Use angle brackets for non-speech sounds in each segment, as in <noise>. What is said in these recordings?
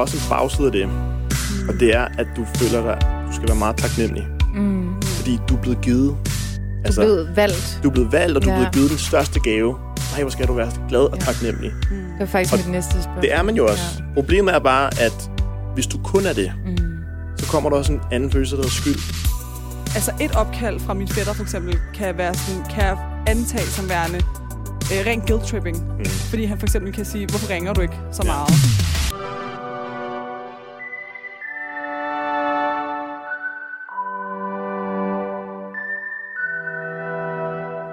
også en bagside af det. Og det er, at du føler dig, du skal være meget taknemmelig. Mm. Fordi du er blevet givet. Altså, du er blevet valgt. Du er blevet valgt, og du er Ja. blevet givet den største gave. Nej, hvor skal du være glad og taknemmelig. Det var faktisk Og mit næste spørgsmål. Det er man jo også. Ja. Problemet er bare, at hvis du kun er det, Mm. så kommer der også en anden følelse, der hedder skyld. Altså et opkald fra min fætter for eksempel, kan, være sådan, kan jeg antage som værende øh, ren guilt-tripping. Mm. Fordi han for eksempel kan sige, hvorfor ringer du ikke så Ja. meget?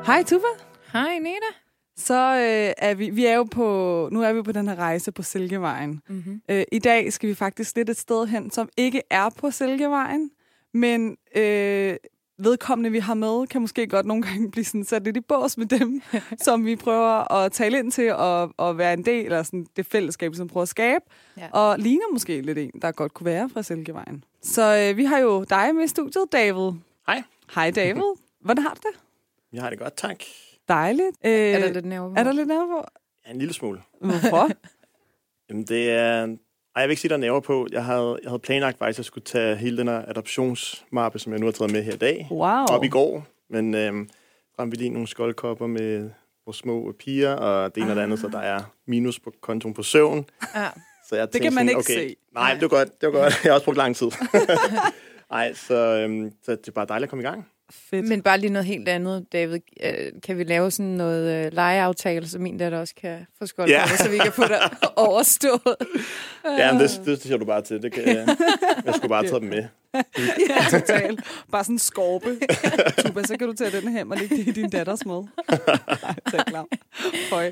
Hej Tuba. Hej, Neda. Så øh, er vi, vi er jo på, nu er vi på den her rejse på Silkevejen. Mm-hmm. Øh, I dag skal vi faktisk lidt et sted hen, som ikke er på Silkevejen, men øh, vedkommende, vi har med, kan måske godt nogle gange blive sådan sat lidt i bås med dem, <laughs> som vi prøver at tale ind til og, og være en del af sådan det fællesskab, som vi prøver at skabe. Ja. Og ligner måske lidt en, der godt kunne være fra Silkevejen. Så øh, vi har jo dig med i studiet, David. Hej. Hej David. Hvordan har du det? Jeg har det godt, tak. Dejligt. Øh, Er der lidt nerve på? er der lidt nerve på? Ja, en lille smule. Hvorfor? <laughs> Jamen, det er... Ej, jeg vil ikke sige, der er nerver på. Jeg havde, jeg havde planlagt faktisk, at jeg skulle tage hele den her adoptionsmappe, som jeg nu har taget med her i dag, Wow. op i går. Men øhm, ramte vi lige nogle skoldkopper med vores små piger, og det ene og det andet, så der er minus på kontoen på søvn. Ja. Så jeg Det tænkte kan man sådan, ikke okay, se. Nej, det var godt. Det var godt. Jeg har også brugt lang tid. <laughs> Nej, så, øhm, så det er bare dejligt at komme i gang. Fedt. Men bare lige noget helt andet, David. Øh, Kan vi lave sådan noget øh, legeaftale, så min datter også kan få skål Ja. så vi kan få det <laughs> overstået? Ja, men det, det siger du bare til. Det kan, jeg, <laughs> jeg skulle bare tage dem med. Ja, <laughs> totalt. Bare sådan en skorpe. Tuba, så kan du tage den hjem og lægge det i din datters mad. Ej, det er klart. Føj.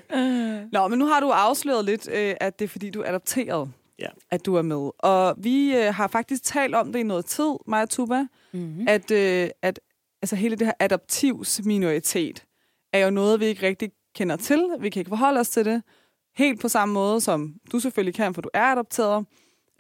Nå, men nu har du afsløret lidt, øh, at det er fordi, du er adopteret, Ja. at du er med. Og vi øh, har faktisk talt om det i noget tid, mig og Tuba, Mm-hmm. at, øh, at altså, hele det her adoptivsminoritet er jo noget, vi ikke rigtig kender til. Vi kan ikke forholde os til det. Helt på samme måde, som du selvfølgelig kan, for du er adopteret.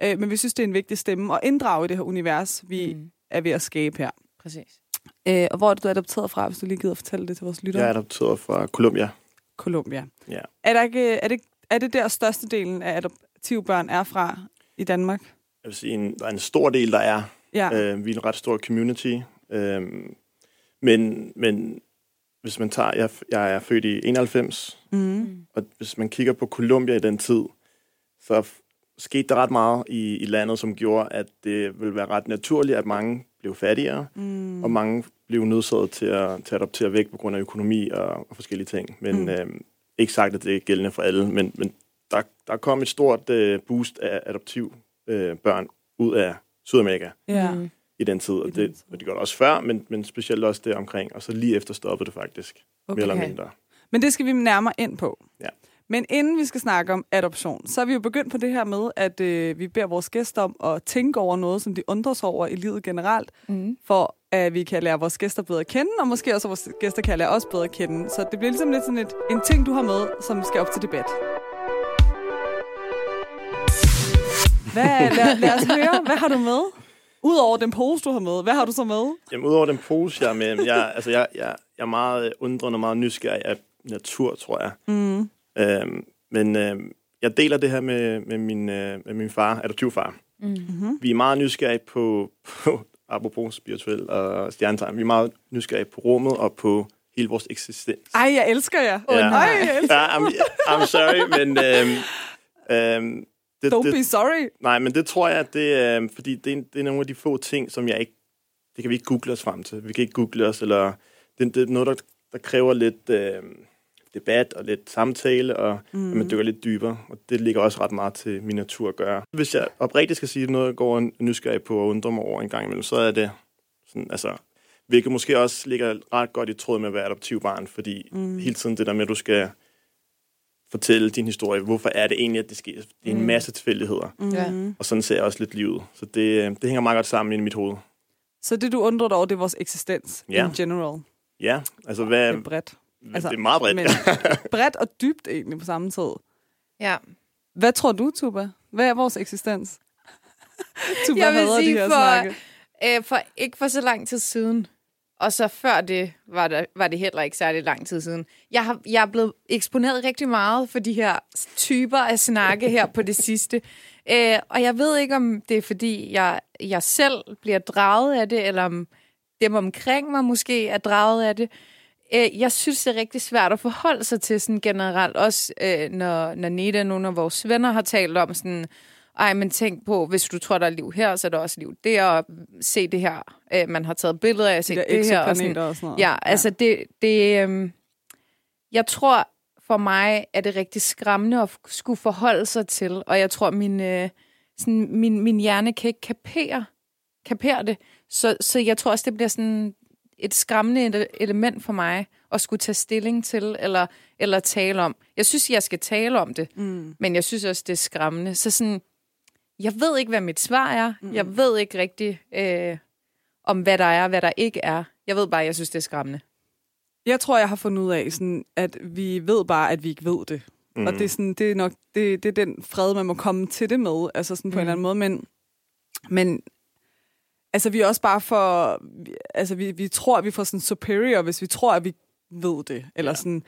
Øh, men vi synes, det er en vigtig stemme at inddrage i det her univers, vi Mm. er ved at skabe her. Præcis. Øh, og hvor er det, du er adopteret fra, hvis du lige gider fortælle det til vores lyttere? Jeg er adopteret fra Colombia. Colombia. Ja. Er, der ikke, er, det, er det der størstedelen af adoptivbørn er fra i Danmark? Jeg vil sige, en, der er en stor del, der er. Ja. Øh, vi er en ret stor community. Øh, men, men hvis man tager... Jeg, jeg er født i 91, Mm. og hvis man kigger på Colombia i den tid, så skete der ret meget i, i landet, som gjorde, at det ville være ret naturligt, at mange blev fattigere, Mm. og mange blev nødsaget til at, til at adoptere væk på grund af økonomi og, og forskellige ting. Men Mm. øh, ikke sagt, at det er gældende for alle, men, men der, der kom et stort øh, boost af adoptiv øh, børn ud af Sydamerika Ja. Mm. I den tid. I Og den det, tid. og det gjorde det også før, men, men specielt også det omkring. Og så lige efter stoppede det faktisk, okay. mere eller mindre. Men det skal vi nærmere ind på. Ja. Men inden vi skal snakke om adoption, så er vi jo begyndt på det her med, at øh, vi beder vores gæster om at tænke over noget, som de undrer sig over i livet generelt, Mm. for at vi kan lære vores gæster bedre at kende, og måske også at vores gæster kan lære os bedre at kende. Så det bliver ligesom lidt sådan et, en ting, du har med, som skal op til debat. Hvad, lad, lad os høre, hvad har du med? Udover den pose, du har med, hvad har du så med? Jamen, udover den pose, jeg er med, jeg, altså, jeg, jeg, jeg er meget øh, undrende og meget nysgerrig af natur, tror jeg. Mm. Øhm, men øhm, jeg deler det her med, med, min, øh, med min far, adoptivfar. Mm. Mm-hmm. Vi er meget nysgerrige på, på apropos spirituel og stjernetegn, vi er meget nysgerrige på rummet og på hele vores eksistens. Ej, jeg elsker jer. Åh, Ja. nej. Ej, jeg elsker Ja, I'm, I'm sorry, men... Øhm, øhm, det, Don't det, be sorry. Nej, men det tror jeg, at det er, øhm, fordi det er, det er nogle af de få ting, som jeg ikke... Det kan vi ikke google os frem til. Vi kan ikke google os, eller... Det, det er noget, der, der kræver lidt øh, debat og lidt samtale, og mm. at man dykker lidt dybere. Og det ligger også ret meget til min natur at gøre. Hvis jeg oprigtigt skal sige noget, jeg går nysgerrig på og undrer mig over en gang imellem, så er det sådan, altså... Hvilket måske også ligger ret godt i tråd med at være adoptivbarn, fordi mm. hele tiden det der med, at du skal fortælle din historie. Hvorfor er det egentlig, at det sker? Det er en Mm. masse tilfældigheder. Ja. Mm. Og sådan ser jeg også lidt livet. Så det, øh, det hænger meget godt sammen i mit hoved. Så det, du undrer dig over, det er vores eksistens Ja. in general. Ja, altså hvad... Det er bredt. altså, det er meget bredt. Men <laughs> bredt og dybt egentlig på samme tid. Ja. Hvad tror du, Tuba? Hvad er vores eksistens? <laughs> Tuba Jeg vil sige de her for- snakke. Øh, for ikke for så lang tid siden. Og så før det var, der, var det heller ikke særlig lang tid siden. Jeg, har, jeg er blevet eksponeret rigtig meget for de her typer af snakke her på det sidste. <laughs> Øh, og jeg ved ikke, om det er, fordi jeg, jeg selv bliver draget af det, eller om dem omkring mig måske er draget af det. Øh, jeg synes, det er rigtig svært at forholde sig til sådan generelt. Også øh, når, når Neda og nogle af vores venner har talt om sådan, ej, men tænk på, hvis du tror, der er liv her, så er der også liv der, og se det her. Øh, man har taget billeder af, se De der det her. Og sådan, og sådan noget. Ja, ja, altså det... det øh, jeg tror, for mig er det rigtig skræmmende at skulle forholde sig til, og jeg tror, min, øh, sådan, min, min hjerne kan ikke kapere, kapere det. Så, så jeg tror også, det bliver sådan et skræmmende ele- element for mig at skulle tage stilling til eller, eller tale om. Jeg synes, jeg skal tale om det, Mm. men jeg synes også, det er skræmmende. Så sådan, jeg ved ikke, hvad mit svar er. Mm. Jeg ved ikke rigtigt øh, om, hvad der er og hvad der ikke er. Jeg ved bare, at jeg synes, det er skræmmende. Jeg tror, jeg har fundet ud af, sådan, at vi ved bare, at vi ikke ved det. Mm. Og det er, sådan, det er nok det, det er den fred, man må komme til det med, altså sådan på mm. en eller anden måde. Men, men altså, vi er også bare for... Altså, vi, vi tror, at vi får sådan superior, hvis vi tror, at vi ved det. Eller ja. sådan,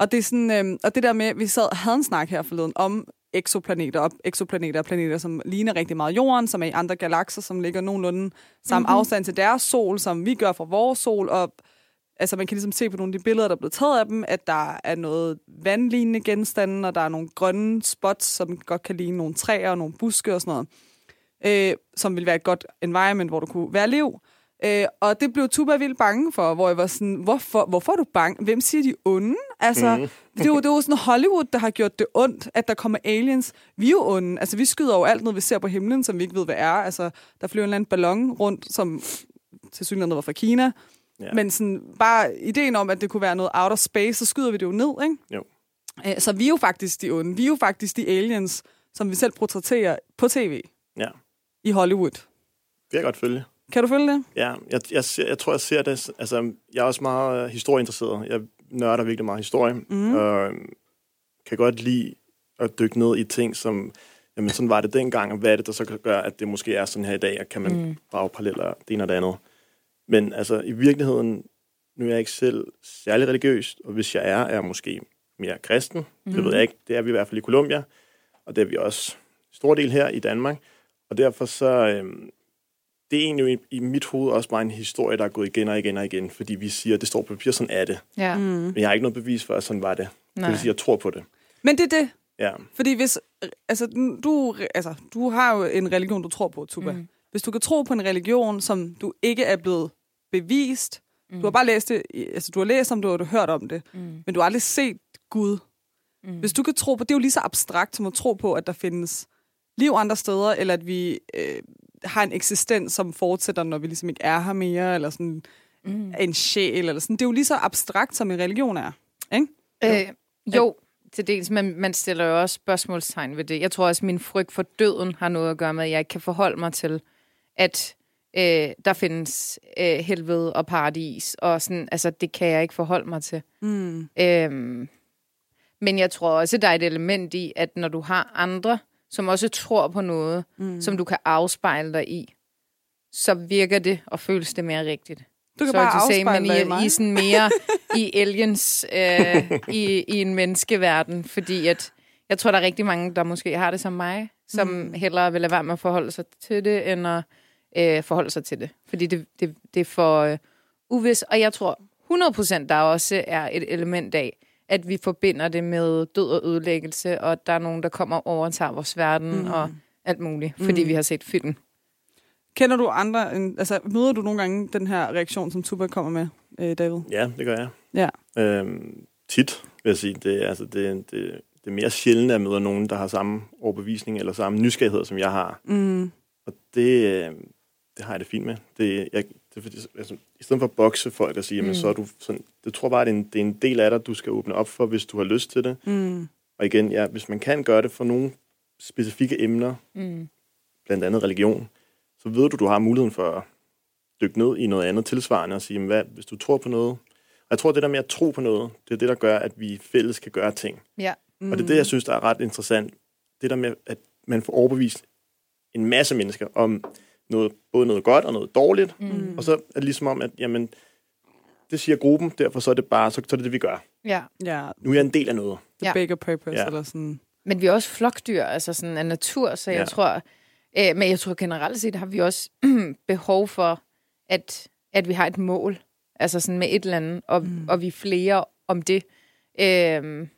og det er sådan, øhm, og det der med, vi sad havde en snak her forleden om eksoplaneter, og eksoplaneter og planeter, som ligner rigtig meget jorden, som er i andre galakser, som ligger nogenlunde samme mm-hmm. afstand til deres sol, som vi gør fra vores sol, og altså man kan ligesom se på nogle af de billeder, der er blevet taget af dem, at der er noget vandlignende genstande, og der er nogle grønne spots, som godt kan ligne nogle træer og nogle buske og sådan noget, øh, som vil være et godt environment, hvor du kunne være liv. Øh, og det blev Tuba vildt bange for, hvor jeg var sådan, hvorfor, hvorfor er du bange? Hvem siger de onde? Altså, mm. det, er jo, det er jo sådan Hollywood, der har gjort det ondt, at der kommer aliens. Vi er jo onde. Altså, vi skyder over alt noget, vi ser på himlen, som vi ikke ved, hvad er. Altså, der flyver en eller anden ballon rundt, som til synligheden var fra Kina. Ja. Men sådan, bare ideen om, at det kunne være noget outer space, så skyder vi det jo ned, ikke? Jo. Øh, Så vi er jo faktisk de onde. Vi er jo faktisk de aliens, som vi selv portrætterer på tv Ja, i Hollywood. det kan jeg godt følge. Kan du følge det? Ja, jeg, jeg, jeg tror, jeg ser det... Altså, jeg er også meget øh, historieinteresseret. Jeg nørder virkelig meget historie, mm. øhm, kan godt lide at dykke ned i ting, som... Jamen, sådan var det dengang, og hvad er det, der så kan gøre, at det måske er sådan her i dag, og kan man mm. drage paralleller det ene og det andet. Men altså, i virkeligheden, nu er jeg ikke selv særlig religiøs, og hvis jeg er, er jeg måske mere kristen. Mm. Det ved jeg ikke. Det er vi i hvert fald i Colombia, og det er vi også en stor del her i Danmark. Og derfor så... Øhm, det er egentlig i, i mit hoved også bare en historie, der er gået igen og igen og igen, fordi vi siger, at det står på papir, sådan er det. Ja. Mm. Men jeg har ikke noget bevis for, at sådan var det. Det Nej. vil sige, at jeg tror på det. Men det er det. Ja, Fordi hvis, altså, du, altså, du har jo en religion, du tror på, Tuba. Mm. Hvis du kan tro på en religion, som du ikke er blevet bevist, mm. du har bare læst det, altså du har læst om det, og du har hørt om det, mm. men du har aldrig set Gud. Mm. Hvis du kan tro på, det er jo lige så abstrakt som at tro på, at der findes liv andre steder, eller at vi øh, har en eksistens, som fortsætter, når vi ligesom ikke er her mere, eller sådan mm. en sjæl, eller sådan. Det er jo lige så abstrakt, som en religion er. Ikke? Øh, jo, til dels, men man stiller jo også spørgsmålstegn ved det. Jeg tror også, at min frygt for døden har noget at gøre med, at jeg ikke kan forholde mig til, at øh, der findes øh, helvede og paradis, og sådan, altså, det kan jeg ikke forholde mig til. Mm. Øhm, men jeg tror også, der er et element i, at når du har andre, som også tror på noget, mm. som du kan afspejle dig i, så virker det og føles det mere rigtigt. Du kan Sorry bare afspejle men dig i i, mig. i sådan mere i aliens, øh, i, i en menneskeverden, fordi at jeg tror, der er rigtig mange, der måske har det som mig, som mm. hellere vil lade være med at forholde sig til det, end at øh, forholde sig til det. Fordi det, det, det er for øh, uvis. Og jeg tror 100% der også er et element af, at vi forbinder det med død og ødelæggelse, og at der er nogen, der kommer og overtager vores verden mm. og alt muligt, fordi mm. vi har set film. Kender du andre, altså møder du nogle gange den her reaktion, som Tuba kommer med, øh, David? ja det gør jeg. Ja. Øhm, tit, vil jeg sige. Det, er- altså, det, det, det er mere sjældent, at jeg møder nogen, der har samme overbevisning eller samme nysgerrighed, som jeg har. Mm. Og det, øh, det har jeg det fint med. Det, jeg, det er fordi, altså, I stedet for at bokse folk og sige, mm. jamen, så er du sådan, det tror bare, det er, en, det er en del af dig, du skal åbne op for, hvis du har lyst til det. Mm. Og igen, ja, hvis man kan gøre det for nogle specifikke emner, Mm. blandt andet religion, så ved du, du har muligheden for at dykke ned i noget andet tilsvarende og sige, jamen, hvad, hvis du tror på noget. Og jeg tror, det der med at tro på noget, det er det, der gør, at vi fælles kan gøre ting. Ja. Mm. Og det er det, jeg synes, der er ret interessant. Det der med, at man får overbevist en masse mennesker om noget, både noget godt og noget dårligt. Mm. Og så er det ligesom om, at jamen, det siger gruppen, derfor så er det bare, så, så er det det, vi gør. Ja. Ja, Nu er jeg en del af noget. the Ja. bigger purpose, Ja. eller sådan. Men vi er også flokdyr, altså sådan af natur, så jeg Ja. tror... Øh, men jeg tror generelt set har vi også <clears throat> behov for, at, at vi har et mål. Altså sådan med et eller andet, og, mm. og vi er flere om det. Øhm,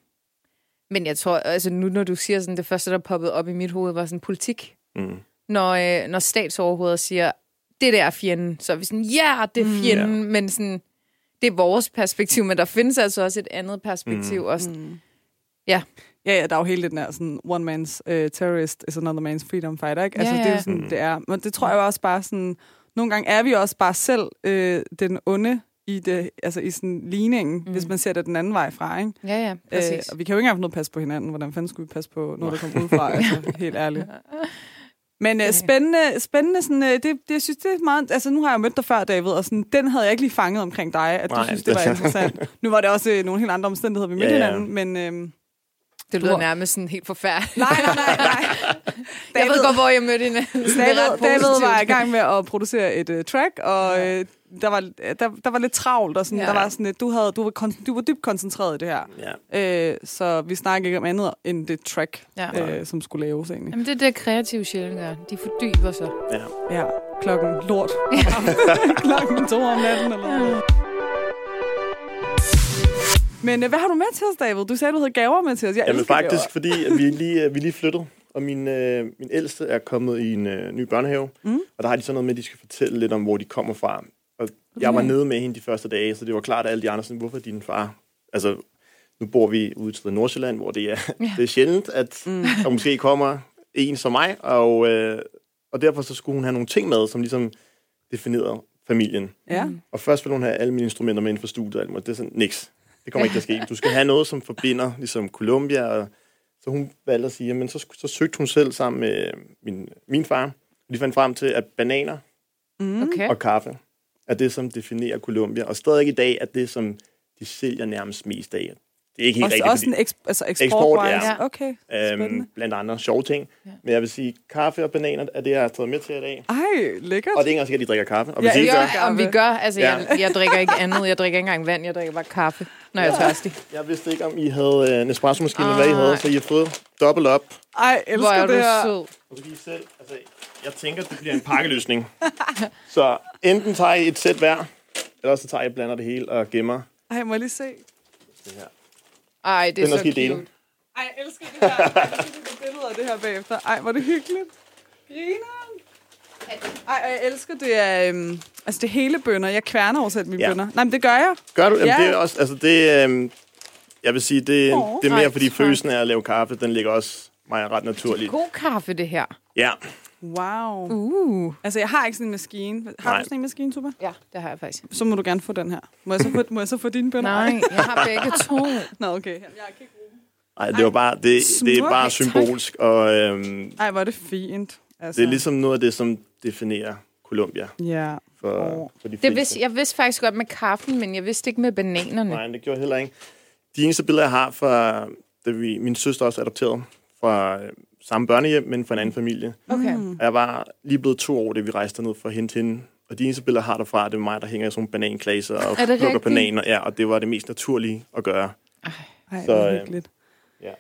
men jeg tror, altså nu når du siger sådan, det første, der poppede op i mit hoved, var sådan politik. Mm. Når, øh, når statsoverhoveder siger, det der er fjenden, så er vi sådan, ja, det er fjenden, mm. men sådan, det er vores perspektiv, men der findes altså også et andet perspektiv. Mm. Også, Mm. Ja. Ja, ja, der er jo hele den der sådan, one man's uh, terrorist is another man's freedom fighter, ikke? Altså, Ja, det er ja. jo sådan, det er. Men det tror jeg også bare sådan, nogle gange er vi også bare selv øh, den onde i, det, altså i sådan ligningen, mm. hvis man ser det den anden vej fra, ikke? Ja, ja, Øh, præcis. og vi kan jo ikke engang få noget at passe på hinanden. Hvordan fanden skulle vi passe på noget, der kommer udefra? altså, <laughs> helt ærligt. <laughs> Men øh, spændende, spændende sådan, øh, det, det, jeg synes, det er meget... Altså, nu har jeg jo mødt dig før, David, og sådan, den havde jeg ikke lige fanget omkring dig, at du Nej, synes, det var interessant. Nu var det også øh, nogle helt andre omstændigheder, vi mødte Ja, ja. hinanden, men... Øh, det lyder hvor- nærmest sådan helt forfærdeligt. nej, nej, nej, <laughs> nej. Jeg ved godt, hvor jeg mødte hende. Det David, David var i gang med at producere et uh, track, og uh, der, var, der, der var lidt travlt, og sådan, Ja. der var sådan, lidt- du, havde, du, var kon- du var dybt koncentreret i det her. Ja. Uh, så vi snakker ikke om andet end det track, Ja. uh, som skulle laves egentlig. Jamen, det er det, kreative sjældent gør. De fordyber sig. ja. Ja, klokken lort. <laughs> klokken to om natten. Eller noget. Men uh, hvad har du med til os, David? Du sagde, du havde gaver med til os. Jeg Jamen faktisk, gaver. fordi at vi lige, øh, vi lige flyttet, og min, øh, min ældste er kommet i en øh, ny børnehave, Mm. og der har de sådan noget med, at de skal fortælle lidt om, hvor de kommer fra. Og jeg var nede med hende de første dage, så det var klart, at alle de andre sådan, hvorfor din far? Altså, nu bor vi ude til Nordsjælland, hvor det er, <laughs> ja. det er sjældent, at mm. der måske kommer en som mig, og, øh, og derfor så skulle hun have nogle ting med, som ligesom definerede familien. Ja. Og først ville hun have alle mine instrumenter med inden for studiet, og det er sådan, niks. Det kommer ikke til at ske. Du skal have noget, som forbinder, ligesom Columbia. Og, så hun valgte at sige, men så, så søgte hun selv sammen med min, min far. De fandt frem til, at bananer Mm. Okay. og kaffe er det, som definerer Columbia. Og stadig i dag er det, som de sælger nærmest mest af. Det er ikke helt Også, rigtigt, også en eksp- altså eksport, Eksport, ja. Okay, fordi, spændende. øhm, blandt andre sjove ting. Ja. Men jeg vil sige, kaffe og bananer er det, jeg har taget med til i dag. Ej, lækkert. Og det er ikke engang sikkert, at de drikker kaffe. Og Ja, hvis I ja. gør, Ja, om vi gør. Altså, Ja. jeg, jeg drikker ikke andet. Jeg drikker ikke engang vand. Jeg drikker bare kaffe, når jeg er tørstig. jeg vidste ikke, om I havde øh, Nespresso-maskine, eller hvad I havde, Ej. så I har fået dobbelt op. Ej, elsker Hvor er det du her. sød. Og så kan I selv, altså, jeg tænker, det bliver en pakkeløsning. <laughs> så enten tager I et sæt hver, eller så tager I og blander det hele og gemmer Ej, må jeg lige se. det her. Ej, det er så cute. dele. Ej, jeg elsker det her. Jeg elsker det billeder af det her bagefter. Ej, hvor er det hyggeligt. Grineren. Ej, og jeg elsker det er, øhm, altså det er hele bønner. Jeg kværner over selv mine Ja. bønner. Nej, men det gør jeg. Gør du? Jamen, Ja. det er også, altså det, øhm, jeg vil sige, det, Åh, det er mere, nej, fordi følelsen af at lave kaffe, den ligger også mig ret naturligt. God kaffe, det her. Ja, Wow. Uh. Altså, jeg har ikke sådan en maskine. Har Nej. du sådan en maskine, Tuba? Ja, det har jeg faktisk. Så må du gerne få den her. Må jeg så få, må jeg så få dine bønner? Nej, jeg har <laughs> begge to. Nå, okay. Jeg kan ikke bruge dem. Ej, det, var bare, det, det er bare tak. symbolsk, og øhm, Ej, hvor er det fint. Altså, det er ligesom noget af det, som definerer Columbia Ja. for, Åh. for de Det fleste. vidste, jeg vidste faktisk godt med kaffen, men jeg vidste ikke med bananerne. Nej, det gjorde jeg heller ikke. De eneste billeder, jeg har fra, da vi, min søster også er adopteret fra øh, samme børnehjem, men fra en anden familie. Okay. Mm. Og Jeg var lige blevet to år, da vi rejste ned for at hente hende. Og de eneste billeder, jeg har derfra, det er mig, der hænger i sådan nogle bananklaser og Er plukker rigtigt? bananer. Ja, og det var det mest naturlige at gøre. Ej, Så, så, hvor øh, ja.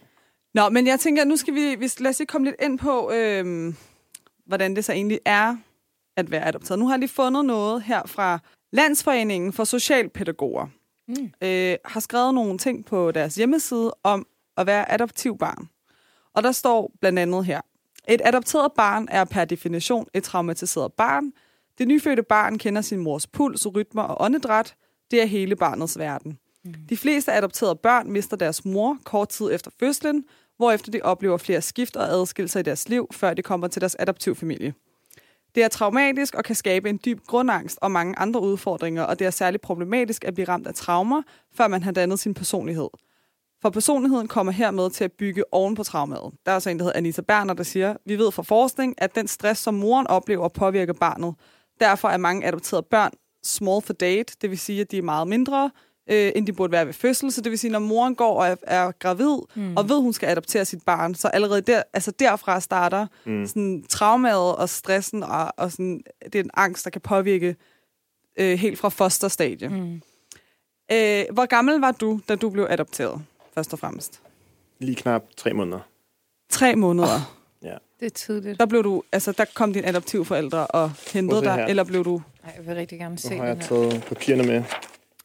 Nå, men jeg tænker, nu skal vi, vi lad os lige komme lidt ind på, øhm, hvordan det så egentlig er at være adopteret. Nu har jeg lige fundet noget her fra Landsforeningen for Socialpædagoger. Mm. Øh, har skrevet nogle ting på deres hjemmeside om at være adoptivbarn. Og der står blandt andet her. Et adopteret barn er per definition et traumatiseret barn. Det nyfødte barn kender sin mors puls, rytmer og åndedræt. Det er hele barnets verden. De fleste adopterede børn mister deres mor kort tid efter fødslen, hvorefter de oplever flere skift og adskillelser i deres liv, før de kommer til deres adoptivfamilie. Det er traumatisk og kan skabe en dyb grundangst og mange andre udfordringer, og det er særligt problematisk at blive ramt af traumer, før man har dannet sin personlighed. For personligheden kommer hermed til at bygge oven på traumet. Der er så en, der hedder Anita Berner, der siger, vi ved fra forskning, at den stress, som moren oplever, påvirker barnet. Derfor er mange adopterede børn small for date, det vil sige, at de er meget mindre, øh, end de burde være ved fødsel. Så det vil sige, når moren går og er, er gravid, mm. og ved, hun skal adoptere sit barn, så allerede der, altså derfra starter mm. sådan, traumet og stressen, og, og sådan, det er en angst, der kan påvirke øh, helt fra fosterstadie. Mm. Øh, hvor gammel var du, da du blev adopteret, først og fremmest? Lige knap tre måneder. Tre måneder. Det er tidligt. Der blev du, altså der kom dine adoptivforældre og hentede dig, her. eller blev du... Ej, jeg vil rigtig gerne se Så har jeg her. taget papirerne med.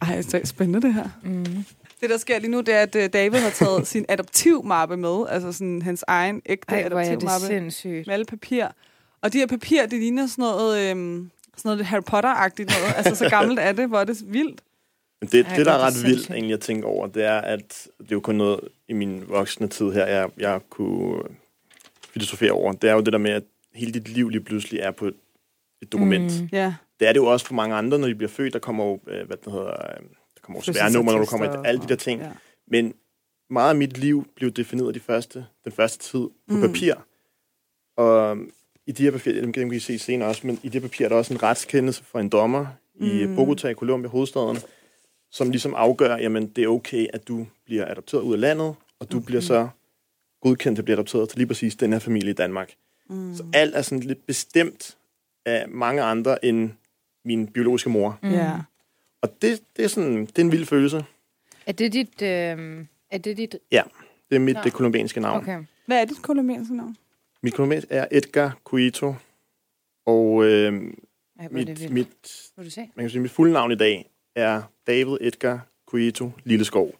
Ej, det er spændende det her. Mm. Det, der sker lige nu, det er, at øh, David har taget <laughs> sin adoptivmappe med, altså sådan hans egen ægte Ej, hvor er det adoptivmappe sindssygt. med alle papir. Og de her papir, det ligner sådan noget, øhm, sådan noget lidt Harry Potter-agtigt noget. altså så gammelt er det, hvor er det vildt. Men det, Ej, det, der er ret vildt egentlig at tænke over, det er, at det er jo kun noget i min voksne tid her, jeg, jeg kunne filosofere over. Det er jo det der med, at hele dit liv lige pludselig er på et, et dokument. Mm. Ja. Det er det jo også for mange andre, når de bliver født. Der kommer jo, øh, hvad det hedder, øh, der kommer jo sværnummer, når du kommer i alle de der ting. Ja. Men meget af mit liv blev defineret af de første, den første tid på Mm. papir. Og i de her papirer, dem kan I se senere også, men i de her papirer er der også en retskendelse fra en dommer i Mm. Bogota i Colombia, hovedstaden, som ligesom afgør, jamen det er okay, at du bliver adopteret ud af landet, og du okay. bliver så godkendt til at blive adopteret til lige præcis den her familie i Danmark. Mm. Så alt er sådan lidt bestemt af mange andre end min biologiske mor. Mm. Ja. Og det, det, er sådan, det er en vild følelse. Er det dit... Øh, er det dit... Det er mit Nå. det kolumbianske navn. Okay. Hvad er dit kolumbianske navn? Mit kolumbiansk er Edgar Cuito, og øh, Ej, er det mit, vildt. mit, man kan sige, mit fulde navn i dag er David Edgar Cuito Lilleskov.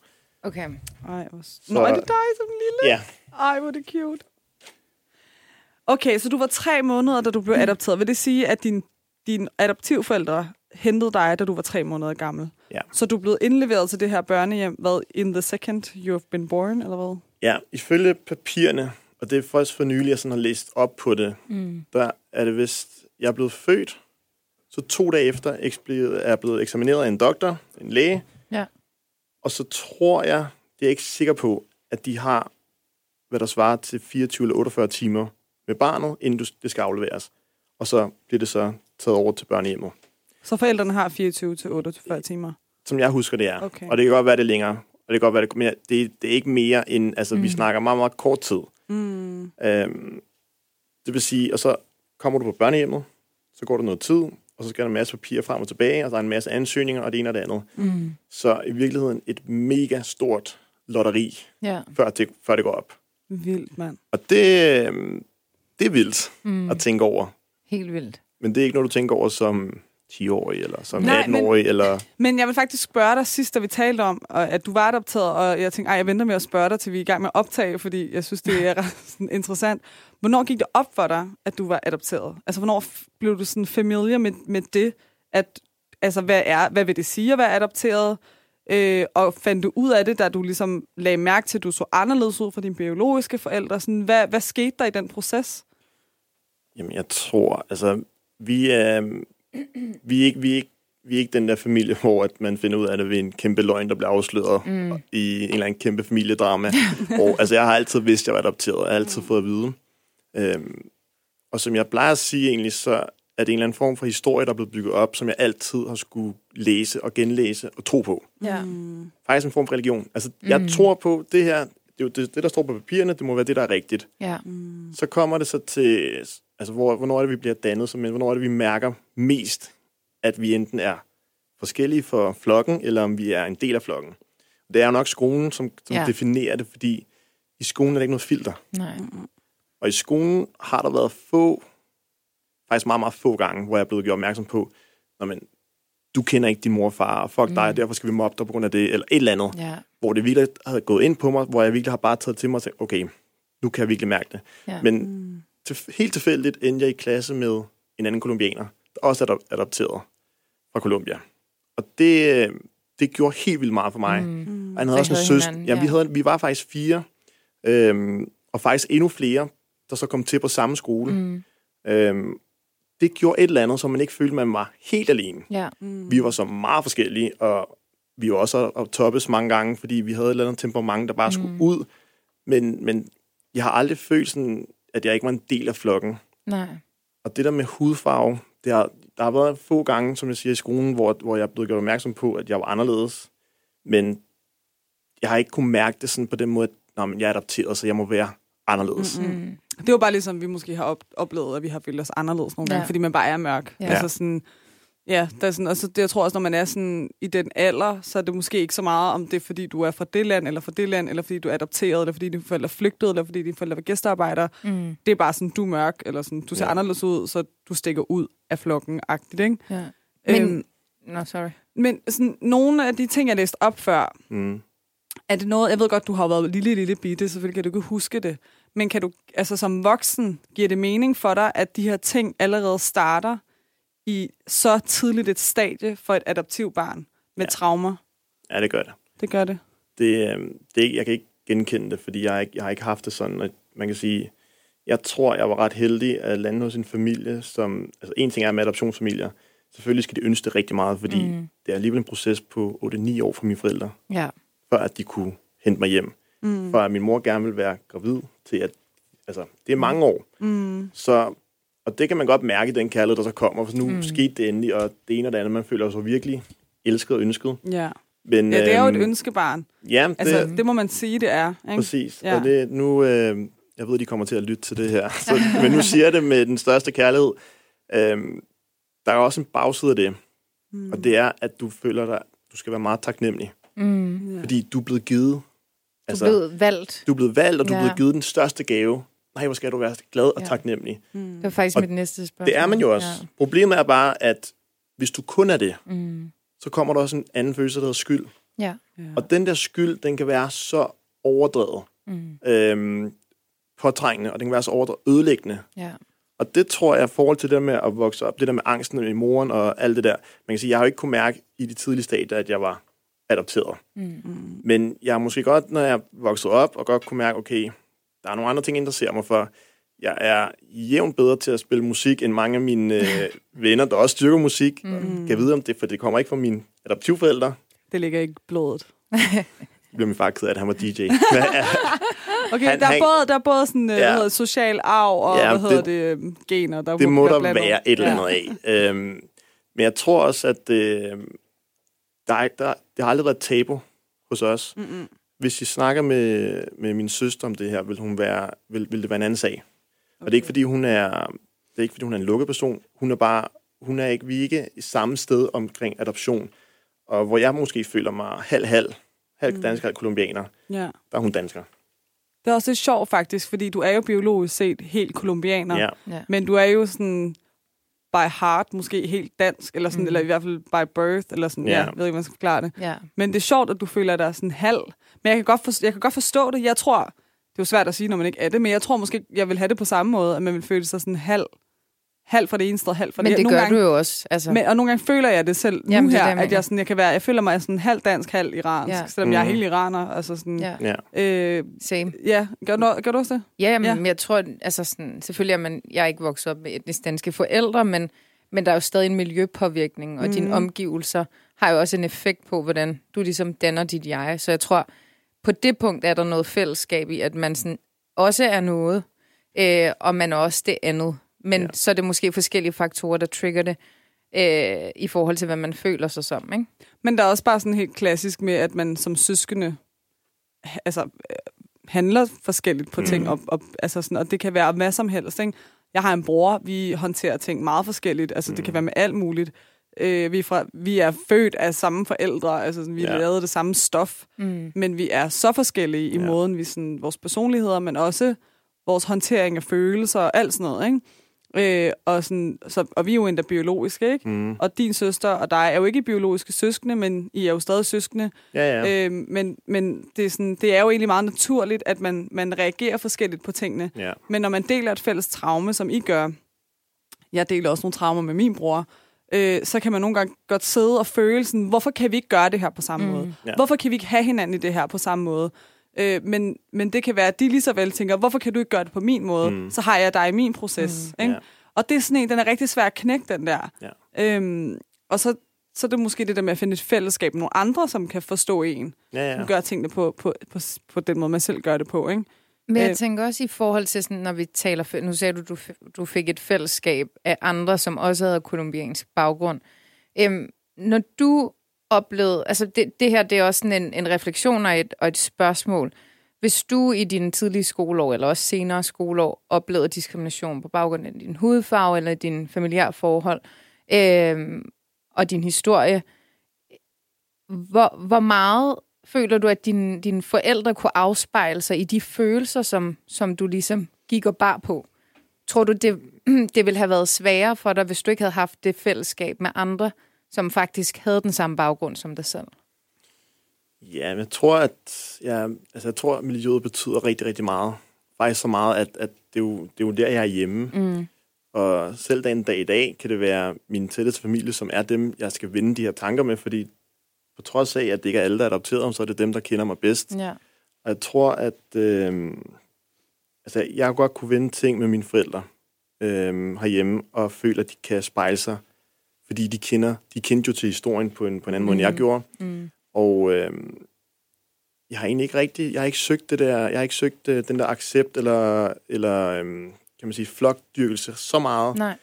Okay. Ej, hvor... Så- Nå, er det dig som lille? Ja, Ej, hvor er det cute. Okay, så du var tre måneder, da du blev adopteret. Vil det sige, at din, dine adoptivforældre hentede dig, da du var tre måneder gammel? Ja. Så du blevet indleveret til det her børnehjem, hvad, in the second you have been born, eller hvad? ja, ifølge papirerne, og det er først for nylig, jeg sådan har læst op på det, Mm. der er det vist, jeg er blevet født, så to dage efter er blevet eksamineret af en doktor, en læge, Ja. og så tror jeg, det er jeg ikke sikker på, at de har, hvad der svarer til 24 eller 48 timer med barnet, inden du, det skal afleveres. Og så bliver det så taget over til børnehjemmet. Så forældrene har 24-48 timer. Som jeg husker, det er. Okay. Og det kan godt være, det er længere. Og det kan godt være, det, men det, det er ikke mere end, altså mm. vi snakker meget, meget kort tid. Mm. Øhm, det vil sige, og så kommer du på børnehjemmet, så går der noget tid, og så skal der en masse papir frem og tilbage, og der er en masse ansøgninger, og det ene og det andet. Mm. Så i virkeligheden et mega stort lotteri, Ja. før det, før det går op. Vildt, mand. Og det, øhm, det er vildt Mm. at tænke over. Helt vildt. Men det er ikke noget, du tænker over som 10-årig, eller som Nej, men- 18-årig, eller... Men jeg vil faktisk spørge dig sidst, da vi talte om, at du var adopteret, og jeg tænkte, ej, jeg venter med at spørge dig, til vi er i gang med at optage, fordi jeg synes, det er <laughs> ret interessant. Hvornår gik det op for dig, at du var adopteret? Altså, hvornår blev du sådan familiar med, med det, at, altså, hvad, er, hvad vil det sige at være adopteret? Øh, og fandt du ud af det, da du ligesom lagde mærke til, at du så anderledes ud fra dine biologiske forældre? Sådan, hvad, hvad skete der i den proces? Jamen, jeg tror, altså, vi er, vi er, ikke, vi er, ikke, vi er ikke den der familie, hvor at man finder ud af det ved en kæmpe løgn, der bliver afsløret Mm. i en eller anden kæmpe familiedrama. og, altså, jeg har altid vidst, at jeg var adopteret, og jeg har altid fået at vide. Øhm, og som jeg plejer at sige egentlig, så er det en eller anden form for historie, der er blevet bygget op, som jeg altid har skulle læse og genlæse og tro på. Ja. Mm. Faktisk en form for religion. Altså, jeg Mm. tror på det her, det er det, det, der står på papirerne, det må være det, der er rigtigt. Ja. Mm. Så kommer det så til, altså hvor, hvornår er det, vi bliver dannet som men Hvornår er det, vi mærker mest, at vi enten er forskellige for flokken, eller om vi er en del af flokken. Det er jo nok skolen, som, som Ja. definerer det, fordi i skolen er der ikke noget filter. Nej. Og i skolen har der været få, faktisk meget, meget få gange, hvor jeg er blevet gjort opmærksom på, når man, du kender ikke din mor og far, og fuck Mm. dig, og derfor skal vi mobbe dig på grund af det, eller et eller andet, Ja. hvor det virkelig havde gået ind på mig, hvor jeg virkelig har bare taget til mig og tænkt, okay, nu kan jeg virkelig mærke det. Ja. Men Mm. Til, helt tilfældigt endte jeg i klasse med en anden kolumbianer, der også er adop- adopteret fra Colombia. Og det, øh, det gjorde helt vildt meget for mig. Mm. Mm. Og han havde Så også en havde søster. Ja, vi, havde, vi var faktisk fire, øhm, og faktisk endnu flere, der så kom til på samme skole. Mm. Mm. Øhm, det gjorde et eller andet, så man ikke følte, man var helt alene. Ja. Mm. Vi var så meget forskellige, og vi var også at toppes mange gange, fordi vi havde et eller andet temperament, der bare skulle Mm. ud. Men, men jeg har aldrig følt sådan, at jeg ikke var en del af flokken. Nej. Og det der med hudfarve, det har, der har været få gange, som jeg siger, i skolen, hvor, hvor jeg er blevet gjort opmærksom på, at jeg var anderledes. Men jeg har ikke kunnet mærke det sådan på den måde, at Nå, men jeg er adopteret, så jeg må være anderledes. Mm. Mm. Det var bare ligesom, vi måske har op- oplevet, at vi har følt os anderledes nogle gange, Ja. fordi man bare er mørk. Ja. Altså sådan, Ja, der er sådan, og så det, jeg tror også, når man er sådan i den alder, så er det måske ikke så meget, om det er, fordi du er fra det land, eller fra det land, eller fordi du er adopteret, eller fordi dine forældre er flygtet, eller fordi dine forældre var gæstearbejdere. Mm. Det er bare sådan, du er mørk, eller sådan, du ser Ja. anderledes ud, så du stikker ud af flokken-agtigt, ikke? Ja. Men, Øhm, no, sorry. men sådan, nogle af de ting, jeg læste op før, Mm. er det noget, jeg ved godt, du har været lille, lille bitte, selvfølgelig kan du ikke huske det, men kan du, altså som voksen, giver det mening for dig, at de her ting allerede starter i så tidligt et stadie for et adoptivbarn med Ja. traumer? Ja, det gør det. Det gør det. det, øh, det jeg kan ikke genkende det, fordi jeg, jeg har ikke haft det sådan. Og man kan sige, jeg tror, jeg var ret heldig at lande hos en familie, som... Altså, en ting er med adoptionsfamilier. Selvfølgelig skal de ønske det rigtig meget, fordi Mm. mm. det er alligevel en proces på 8-9 år for mine forældre, Ja. før at de kunne hente mig hjem. Mm. For at min mor gerne ville være gravid til at... Altså, det er mange år. Mm. Så, og det kan man godt mærke, den kærlighed, der så kommer. For nu Mm. skete det endelig, og det ene og det andet, man føler sig virkelig elsket og ønsket. Ja. Men, ja, det er jo et øhm, ønskebarn. Ja, det, Altså, det må man sige, det er. Ikke? Præcis. Ja. Og det, nu, øh, jeg ved, de kommer til at lytte til det her, <laughs> så, men nu siger jeg det med den største kærlighed. Øh, der er også en bagside af det, Mm. og det er, at du føler dig, du skal være meget taknemmelig, Mm. Ja. fordi du er blevet givet. Du Altså, er blevet valgt. du er blevet valgt, og du er Ja. blevet givet den største gave. Nej, hvor skal du være glad og Ja. taknemmelig. Mm. Det var faktisk Og mit næste spørgsmål. Det er man jo også. Ja. Problemet er bare, at hvis du kun er det. Mm. så kommer der også en anden følelse, der hedder skyld. Ja. Ja. Og den der skyld, den kan være så overdrevet, Mm. øhm, påtrængende, og den kan være så overdrevet ødelæggende. Ja. Og det tror jeg, i forhold til det der med at vokse op, det der med angsten i moren og alt det der, man kan sige, jeg har jo ikke kunne mærke i de tidlige stadier, at jeg var adopteret. Mm. Mm. Men jeg har måske godt, når jeg voksede op, og godt kunne mærke, okay, der er nogle andre ting, jeg interesserer mig for. Jeg er jævnt bedre til at spille musik, end mange af mine øh, <laughs> venner, der også styrker musik. Mm. Kan jeg vide om det, for det kommer ikke fra mine adoptivforældre. Det ligger ikke i blodet. Det bliver min far ked af, at han var DJ. <laughs> Okay, Han- der, er han- både, der er både sådan, ja. Ja. hvad hedder, social arv og Ja, hvad hedder det- det, øhm, gener. Der det må der være et eller andet af. Øhm, men jeg tror også, at øh, der, er, der, det har aldrig været et tabu hos os. Mm-mm. Hvis I snakker med, med min søster om det her, vil, hun være, vil, vil det være en anden sag. Okay. Og det er ikke, fordi hun er, det er ikke, fordi hun er en lukket person. Hun er bare, hun er ikke, vi er ikke i samme sted omkring adoption. Og hvor jeg måske føler mig halv-halv, halv Mm. dansker og kolumbianer, Ja. der er hun dansker. Det er også lidt sjovt faktisk, fordi du er jo biologisk set helt kolumbianer, Ja. Ja. men du er jo sådan by heart måske helt dansk, eller, sådan, Mm. eller i hvert fald by birth, eller sådan, ja. Ja. jeg ved ikke, hvordan man skal forklare det. Ja. Men det er sjovt, at du føler dig sådan halv. Men jeg kan, godt forstå, jeg kan godt forstå det. Jeg tror, det er jo svært at sige, når man ikke er det, men jeg tror måske, jeg vil have det på samme måde, at man vil føle sig sådan halv, halv fra det ene sted, halv fra Men det det nogle gør gange, du jo også. Altså. Men, og nogle gange føler jeg det selv nu Jamen, det er her, det, jeg at jeg, sådan, jeg kan være, jeg føler mig sådan halv dansk, halv iransk, Ja. selvom mm. jeg er Mhm. helt iraner. Altså sådan, ja. ja. øh, Same. ja. Gør, du, gør du også det? Ja, men Ja. jeg tror, altså sådan, selvfølgelig er man, jeg er ikke vokset op med etnisk danske forældre, men, men der er jo stadig en miljøpåvirkning, og mm. dine omgivelser har jo også en effekt på, hvordan du ligesom danner dit jeg. Så jeg tror, på det punkt er der noget fællesskab i, at man sådan også er noget, øh, og man er også det andet. Men Ja. så er det måske forskellige faktorer, der trigger det, øh, i forhold til, hvad man føler sig som, ikke? Men der er også bare sådan helt klassisk med, at man som søskende altså, øh, handler forskelligt på ting, Mhm. og, og, altså sådan, og det kan være hvad som helst. Ikke? Jeg har en bror, vi håndterer ting meget forskelligt. Altså, det kan Mhm. være med alt muligt. Øh, vi, er fra, vi er født af samme forældre, altså sådan, vi har Ja. lavet det samme stof, Mm. men vi er så forskellige i Ja. måden, vi sådan, vores personligheder, men også vores håndtering af følelser og alt sådan noget. Ikke? Øh, og, sådan, så, og vi er jo endda biologiske, ikke? Mm. Og din søster og dig er jo ikke biologiske søskende, men I er jo stadig søskende. Ja, ja. Øh, men men det, er sådan, det er jo egentlig meget naturligt, at man, man reagerer forskelligt på tingene. ja. Men når man deler et fælles traume, som I gør, jeg deler også nogle traumer med min bror, øh, så kan man nogle gange godt sidde og føle sådan, hvorfor kan vi ikke gøre det her på samme mm. måde? Ja. Hvorfor kan vi ikke have hinanden i det her på samme måde? Øh, men, men det kan være, at de lige så vel tænker, hvorfor kan du ikke gøre det på min måde? Mm. Så har jeg dig i min proces. Mm. Ikke? Ja. Og det er sådan en, den er rigtig svær at knække, den der. Ja. Øhm, og så, så er det måske det der med at finde et fællesskab med nogle andre, som kan forstå en. Ja, Ja. Gøre tingene på, på, på, på den måde, man selv gør det på. Ikke? Men jeg Øh. tænker også i forhold til, sådan, når vi taler... Nu sagde du, du, du fik et fællesskab af andre, som også havde kolumbiansk baggrund. Øhm, når du oplevet, Altså, det, det her det er også sådan en, en refleksion og et, og et spørgsmål. Hvis du i dine tidlige skoleår, eller også senere skoleår, oplevede diskrimination på baggrund af din hudfarve eller din familiære forhold, øh, og din historie. Hvor, hvor meget føler du, at din, dine forældre kunne afspejle sig i de følelser, som, som du ligesom gik og bar på? Tror du, det, <clears throat> det ville have været sværere for dig, hvis du ikke havde haft det fællesskab med andre, som faktisk havde den samme baggrund som dig selv? Ja, men jeg tror, at ja, altså, jeg tror, at miljøet betyder rigtig, rigtig meget. Faktisk så meget, at, at det, er jo, det er jo der, jeg er hjemme. Mm. Og selv den dag i dag, kan det være min tætteste familie, som er dem, jeg skal vende de her tanker med, fordi på trods af, at det ikke er alle, der er adopteret, så er det dem, der kender mig bedst. Ja. Og jeg tror, at øh, altså, jeg godt kunne vende ting med mine forældre øh, herhjemme, og føler, at de kan spejle sig, fordi de kender, de kendte jo til historien på en, på en anden mm. måde, end jeg gjorde. Mm. Og øh, jeg har egentlig ikke rigtig, jeg har ikke søgt det der, jeg har ikke søgt øh, den der accept eller, eller øh, kan man sige, flokdyrkelse så meget Nej.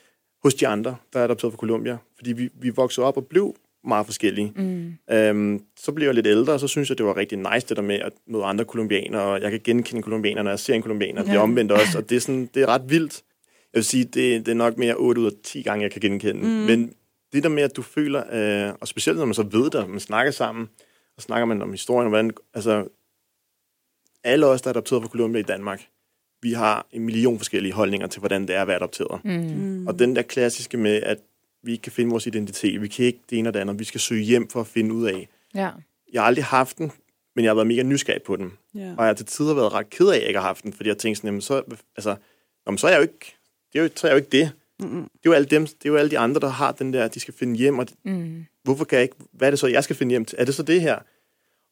hos de andre, der er adopteret fra Colombia. Fordi vi, vi voksede op og blev meget forskellige. Mm. Øhm, så blev jeg lidt ældre, og så synes jeg, det var rigtig nice det der med at møde andre kolumbianere, og jeg kan genkende kolumbianere, når jeg ser en kolumbianer. Ja. Det er omvendt også, og det er, sådan, det er ret vildt. Jeg vil sige, det, det er nok mere 8 ud af 10 gange, jeg kan genkende. Mm. Men det der med, at du føler, øh, og specielt når man så ved det, man snakker sammen, og snakker man om historien, og hvordan, altså, alle os, der er adopteret fra Colombia i Danmark, vi har en million forskellige holdninger til, hvordan det er at være adopteret. Mm. Mm. Og den der klassiske med, at vi ikke kan finde vores identitet, vi kan ikke det ene og det andet, vi skal søge hjem for at finde ud af. Ja. Jeg har aldrig haft den, men jeg har været mega nysgerrig på den. Ja. Og jeg har til tider været ret ked af, at jeg ikke har haft den, fordi jeg tænkte sådan, jamen, så, altså, jamen, så er jeg jo ikke det. Er jo, så er jeg jo ikke det. Mm-mm. Det er, jo alle dem, det er jo alle de andre, der har den der, de skal finde hjem, og Mm. hvorfor kan jeg ikke, hvad er det så, jeg skal finde hjem til? Er det så det her?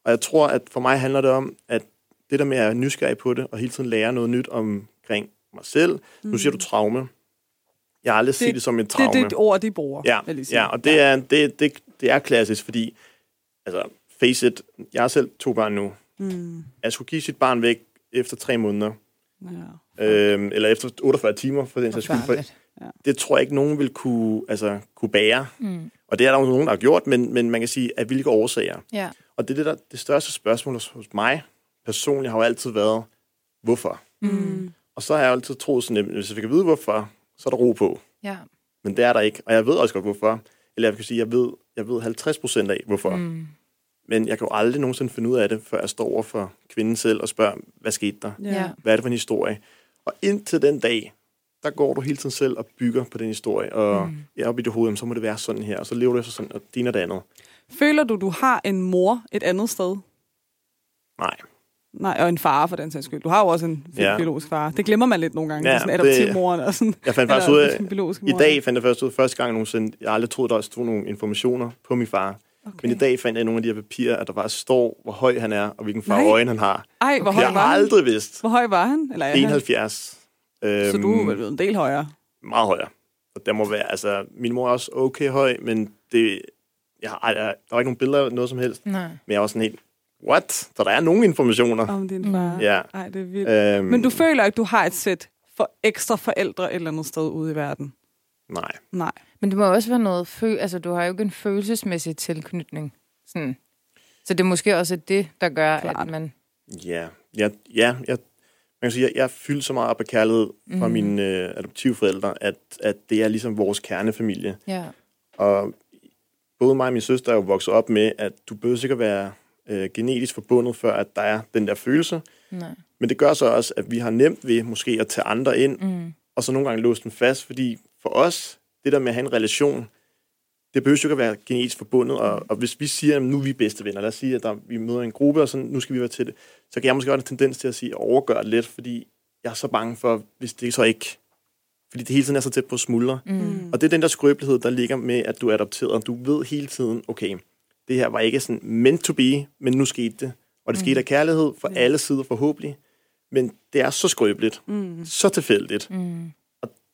Og jeg tror, at for mig handler det om, at det der med at være nysgerrig på det, og hele tiden lære noget nyt omkring mig selv. Mm. Nu siger du traume. Jeg har aldrig set det som et Det er traume. det ord, de bruger. Ja, ja og det er, det, det, det er klassisk, fordi, altså, face it, jeg har selv to børn nu. Mm. Jeg skulle give sit barn væk efter tre måneder, Ja. øhm, eller efter 48 timer, for den sags skyld. For Forfærdeligt. det tror jeg ikke, nogen vil kunne, altså, kunne bære. Mm. Og det er der jo nogen, der har gjort, men, men man kan sige, af hvilke årsager. Ja. Og det, er det, der, det største spørgsmål hos, mig personligt har jo altid været, hvorfor? Mm. Og så har jeg altid troet sådan, at hvis jeg kan vide, hvorfor, så er der ro på. Ja. Men det er der ikke. Og jeg ved også godt, hvorfor. Eller jeg kan sige, jeg ved, jeg ved 50 procent af, hvorfor. Mm. Men jeg kan jo aldrig nogensinde finde ud af det, før jeg står over for kvinden selv og spørger, hvad skete der? Ja. Hvad er det for en historie? Og indtil den dag, der går du hele tiden selv og bygger på den historie. Og mm. jeg oppe i dit hoved, så må det være sådan her. Og så lever du efter sådan, og ene og det andet. Føler du, du har en mor et andet sted? Nej. Nej, og en far for den sags skyld. Du har jo også en Ja. biologisk far. Det glemmer man lidt nogle gange. Ja, sådan adoptivmoren og sådan. Jeg fandt faktisk ud af, i dag fandt jeg først ud, første gang nogensinde, jeg aldrig troet, der stod nogle informationer på min far. Okay. Men i dag fandt jeg i nogle af de her papirer, at der bare står, hvor høj han er, og hvilken farve øjne han har. Ej, hvor Okay. høj Jeg har han? aldrig vidst. Hvor høj var han? Eller er han? 71. Øhm, Så du er vel en del højere. meget højere. Og der må være, altså, min mor er også okay høj, men det, jeg har, jeg, der var ikke nogen billeder af noget som helst. Nej. Men jeg var sådan helt, what? Så der er nogle informationer. Om din far. Ja. Ej, det er vildt. Øhm, Men du føler ikke, du har et sæt for ekstra forældre et eller andet sted ude i verden? Nej. Nej. Men det må også være noget... Fø- altså, du har jo ikke en følelsesmæssig tilknytning. Sådan. Så det er måske også det, der gør, Klart. at man... Ja, ja, ja jeg, man kan sige, jeg, jeg er fyldt så meget op af kærlighed fra Mhm. mine øh, adoptivforældre, at, at det er ligesom vores kernefamilie. Ja. Og både mig og min søster er jo vokset op med, at du behøver sikkert være øh, genetisk forbundet, før at der er den der følelse. Nej. Men det gør så også, at vi har nemt ved måske at tage andre ind, Mm. og så nogle gange låse dem fast, fordi for os, det der med at have en relation, det behøver jo ikke at være genetisk forbundet, og, og hvis vi siger, at nu er vi bedste venner, lad os sige, at der, vi møder en gruppe, og sådan, nu skal vi være til det, så kan jeg måske godt have en tendens til at sige, overgøre det lidt, fordi jeg er så bange for, hvis det så ikke, fordi det hele tiden er så tæt på smuldre. Mm. Og det er den der skrøbelighed, der ligger med, at du er adopteret. Du ved hele tiden, okay, det her var ikke sådan meant to be, men nu skete det. Og det skete af kærlighed fra alle sider forhåbentlig. Men det er så skrøbeligt, Mm. så tilfældigt. Mm.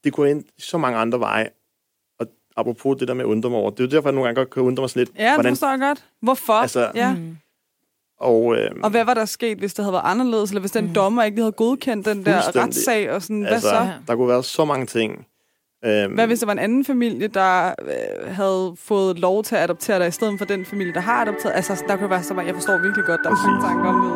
Det kunne ind så mange andre veje. Apropos det der med at undre mig over, det er jo derfor, jeg nogle gange godt kan undre mig sådan lidt. Ja, det forstår jeg godt. Hvorfor? Altså, ja. Mm. Og, øh, Og hvad var der sket, hvis det havde været anderledes, eller hvis den Mm. dommer ikke lige havde godkendt den der retssag, og sådan, altså, hvad så? Der kunne være så mange ting. Øhm, Hvad hvis det var en anden familie, der øh, havde fået lov til at adoptere dig, i stedet for den familie, der har adopteret? Altså, der kunne være så meget, jeg forstår virkelig godt, der er mange tanker om det.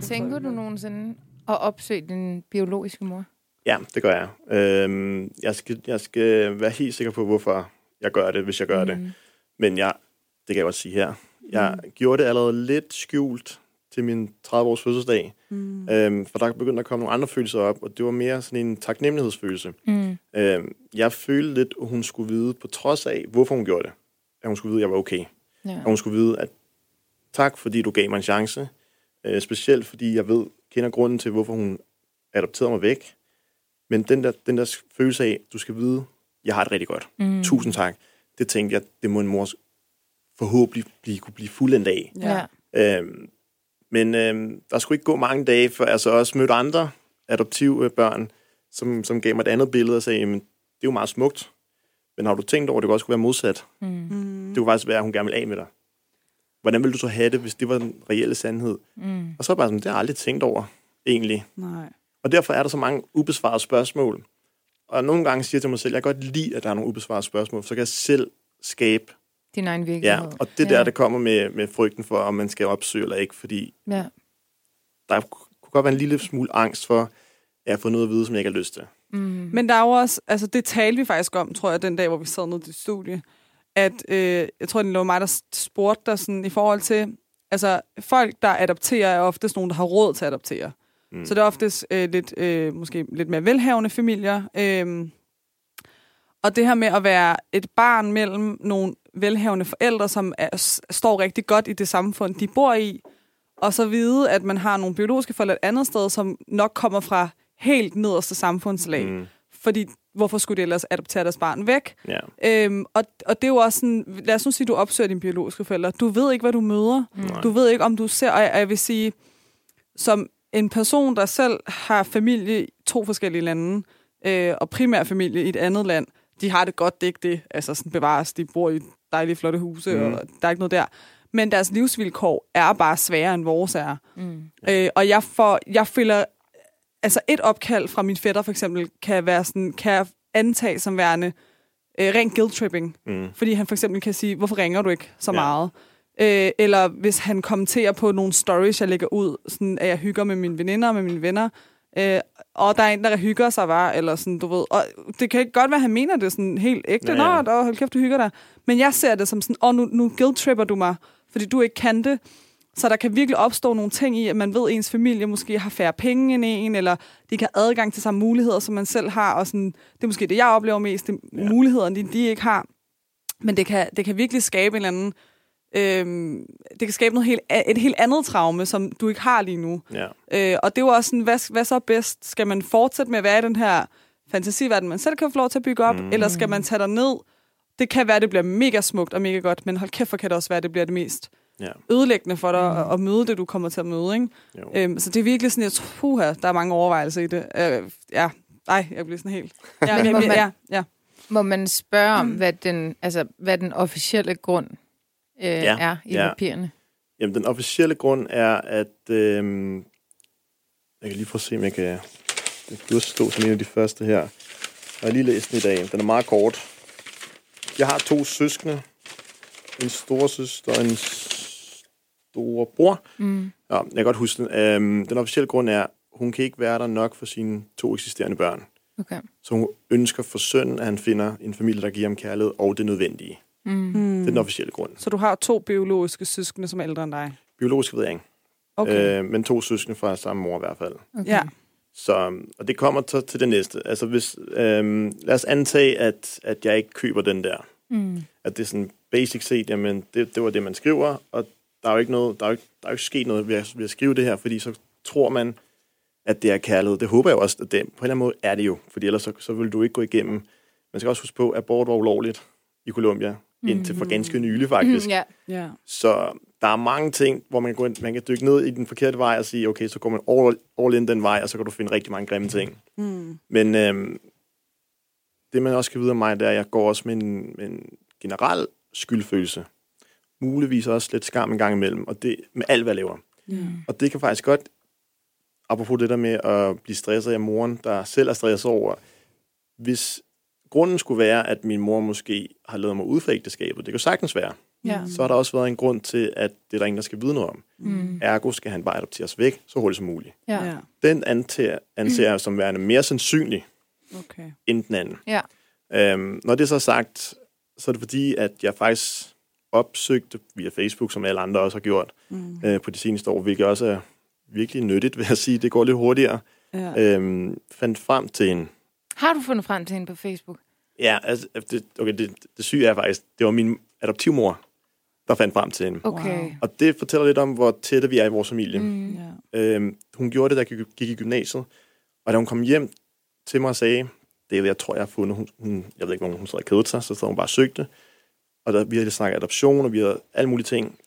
Altså. Tænker du nogensinde at opsøge din biologiske mor? Ja, det gør jeg. Øhm, jeg, skal, jeg skal være helt sikker på, hvorfor jeg gør det, hvis jeg gør mm. det. Men jeg, det kan jeg godt sige her. Jeg mm. gjorde det allerede lidt skjult til min 30-års fødselsdag. Mm. Øhm, for der begyndte at komme nogle andre følelser op, og det var mere sådan en taknemmelighedsfølelse. Mm. Øhm, jeg følte lidt, at hun skulle vide, på trods af, hvorfor hun gjorde det, at hun skulle vide, at jeg var okay. Ja. At hun skulle vide, at tak, fordi du gav mig en chance. Øh, specielt fordi jeg ved, kender grunden til, hvorfor hun adopterede mig væk. Men den der, den der følelse af, du skal vide, jeg har det rigtig godt. Mm. Tusind tak. Det tænkte jeg, det må en mor forhåbentlig blive, kunne blive fuldendt af. Ja. Øhm, men øhm, der skulle ikke gå mange dage, før jeg så også mødte andre adoptive børn, som, som gav mig et andet billede og sagde, jamen, det er jo meget smukt, men har du tænkt over, at det også kunne være modsat? Mm. Det kunne faktisk være, at hun gerne vil af med dig. Hvordan ville du så have det, hvis det var den reelle sandhed? Mm. Og så er bare sådan, det har jeg aldrig tænkt over, egentlig. Nej. Og derfor er der så mange ubesvarede spørgsmål. Og nogle gange siger jeg til mig selv, jeg kan godt lide, at der er nogle ubesvarede spørgsmål, så kan jeg selv skabe din egen virkelighed. Ja, og det der, ja. det kommer med, med frygten for, om man skal opsøge eller ikke, fordi ja. der kunne godt være en lille smule angst for, at jeg får noget at vide, som jeg ikke har lyst til. Mm. Men der er jo også, altså det talte vi faktisk om, tror jeg, den dag, hvor vi sad nede i studie, at øh, jeg tror, det var mig, der spurgte dig sådan, i forhold til, altså folk, der adopterer, er oftest nogen, der har råd til at adoptere. Mm. Så det er oftest øh, lidt, øh, måske lidt mere velhavende familier. Øh, og det her med at være et barn mellem nogle velhavende forældre, som er, står rigtig godt i det samfund, de bor i, og så vide, at man har nogle biologiske forældre et andet sted, som nok kommer fra helt nederste samfundslag. Mm. Fordi hvorfor skulle de ellers adoptere deres barn væk? Ja. Øhm, og, og det er jo også sådan, lad os nu sige, at du opsøger dine biologiske forældre. Du ved ikke, hvad du møder. Mm. Du ved ikke, om du ser, og jeg, og jeg vil sige, som en person, der selv har familie i to forskellige lande, øh, og primær familie i et andet land, de har det godt, det er ikke det. Altså sådan bevares, de bor i dejlige, flotte huse, mm. og der er ikke noget der. Men deres livsvilkår er bare sværere, end vores er. Mm. Øh, og jeg, får, jeg føler... Altså et opkald fra min fætter for eksempel, kan, være sådan, kan jeg antage som værende øh, ren guilt-tripping. Mm. Fordi han for eksempel kan sige, hvorfor ringer du ikke så ja. meget? Øh, eller hvis han kommenterer på nogle stories, jeg lægger ud, sådan, at jeg hygger med mine veninder og med mine venner, øh, og der er en, der hygger sig, var, eller sådan, du ved. Og det kan godt være, at han mener det sådan helt ægte. Ja, ja. Nå, hold kæft, du hygger dig. Men jeg ser det som sådan, åh, oh, nu, nu guilt-tripper du mig, fordi du ikke kan det. Så der kan virkelig opstå nogle ting i, at man ved, at ens familie måske har færre penge end en, eller de kan have adgang til samme muligheder, som man selv har. Og sådan, det er måske det, jeg oplever mest, det ja. mulighederne, de, de ikke har. Men det kan, det kan virkelig skabe en eller anden Øhm, det kan skabe noget helt, et helt andet traume, som du ikke har lige nu. Ja. Øh, og det er jo også sådan, hvad, hvad så bedst? Skal man fortsætte med at være i den her fantasiverden, man selv kan få lov til at bygge op, mm. eller skal man tage dig ned? Det kan være, at det bliver mega smukt og mega godt, men hold kæft, for kan det også være, at det bliver det mest ja. ødelæggende for dig mm. at, at møde det, du kommer til at møde. Ikke? Øhm, så det er virkelig sådan, jeg tror, at der er mange overvejelser i det. Øh, ja, nej, jeg bliver sådan helt... <laughs> Ja, men, må, man, ja, ja. må man spørge om, hvad den, altså, hvad den officielle grund øh, ja. er i ja. papirerne? Jamen, den officielle grund er, at... Øh, jeg kan lige prøve at se, om jeg kan... Det kan stå som en af de første her. Jeg har lige læst den i dag. Den er meget kort. Jeg har to søskende. En store søster og en store bror. Mm. Ja, jeg kan godt huske den. Øhm, den officielle grund er, hun kan ikke være der nok for sine to eksisterende børn. Okay. Så hun ønsker for sønnen, at han finder en familie, der giver ham kærlighed og det nødvendige. Mm. Det er den officielle grund. Så du har to biologiske søskende, som er ældre end dig? Biologisk ved jeg ikke. Okay. Øh, men to søskende fra samme mor i hvert fald. Okay. Ja. Så, og det kommer til, til det næste. Altså hvis, øh, lad os antage, at, at jeg ikke køber den der. Mm. At det er sådan basic set, jamen det, det var det, man skriver, og der er jo ikke noget, der er jo ikke, der er jo ikke sket noget ved at, ved at skrive det her, fordi så tror man, at det er kærlighed. Det håber jeg også, at det, på en eller anden måde er det jo, fordi ellers så, så vil du ikke gå igennem. Man skal også huske på, at abort var ulovligt i Colombia indtil for ganske nylig faktisk. ja. ja. Så der er mange ting, hvor man kan, gå ind, man kan dykke ned i den forkerte vej og sige, okay, så går man all, all in den vej, og så kan du finde rigtig mange grimme ting. Mm. Men øhm, det, man også skal vide om mig, det er, at jeg går også med en, med en generel skyldfølelse. Muligvis også lidt skam en gang imellem, og det med alt, hvad jeg laver. Mm. Og det kan faktisk godt, apropos det der med at blive stresset af moren, der selv er stresset over, hvis grunden skulle være, at min mor måske har lavet mig ud for ægteskabet. Det kan sagtens være. Ja. så har der også været en grund til, at det er der ingen, der skal vide noget om. Mm. Ergo skal han bare adopteres væk så hurtigt som muligt. Ja. ja. Den antager, anser jeg som værende mere sandsynlig Okay. end den anden. Ja. Øhm, når det så er sagt, så er det fordi, at jeg faktisk opsøgte via Facebook, som alle andre også har gjort Mm. øh, på de seneste år, hvilket også er virkelig nyttigt, vil jeg sige. Det går lidt hurtigere. Ja. Øhm, fandt frem til en... Har du fundet frem til hende på Facebook? Ja, altså, det, okay, det, det syge er faktisk, det var min adoptivmor, der fandt frem til hende. Okay. Wow. Og det fortæller lidt om, hvor tætte vi er i vores familie. Mm. Ja. Øhm, hun gjorde det, da jeg gik, i gymnasiet. Og da hun kom hjem til mig og sagde, det er det, jeg tror, jeg har fundet. Hun, hun, jeg ved ikke, hvor hun sad og kædede sig, så sad hun bare og søgte. Og der, vi havde snakket adoption, og vi havde alle mulige ting.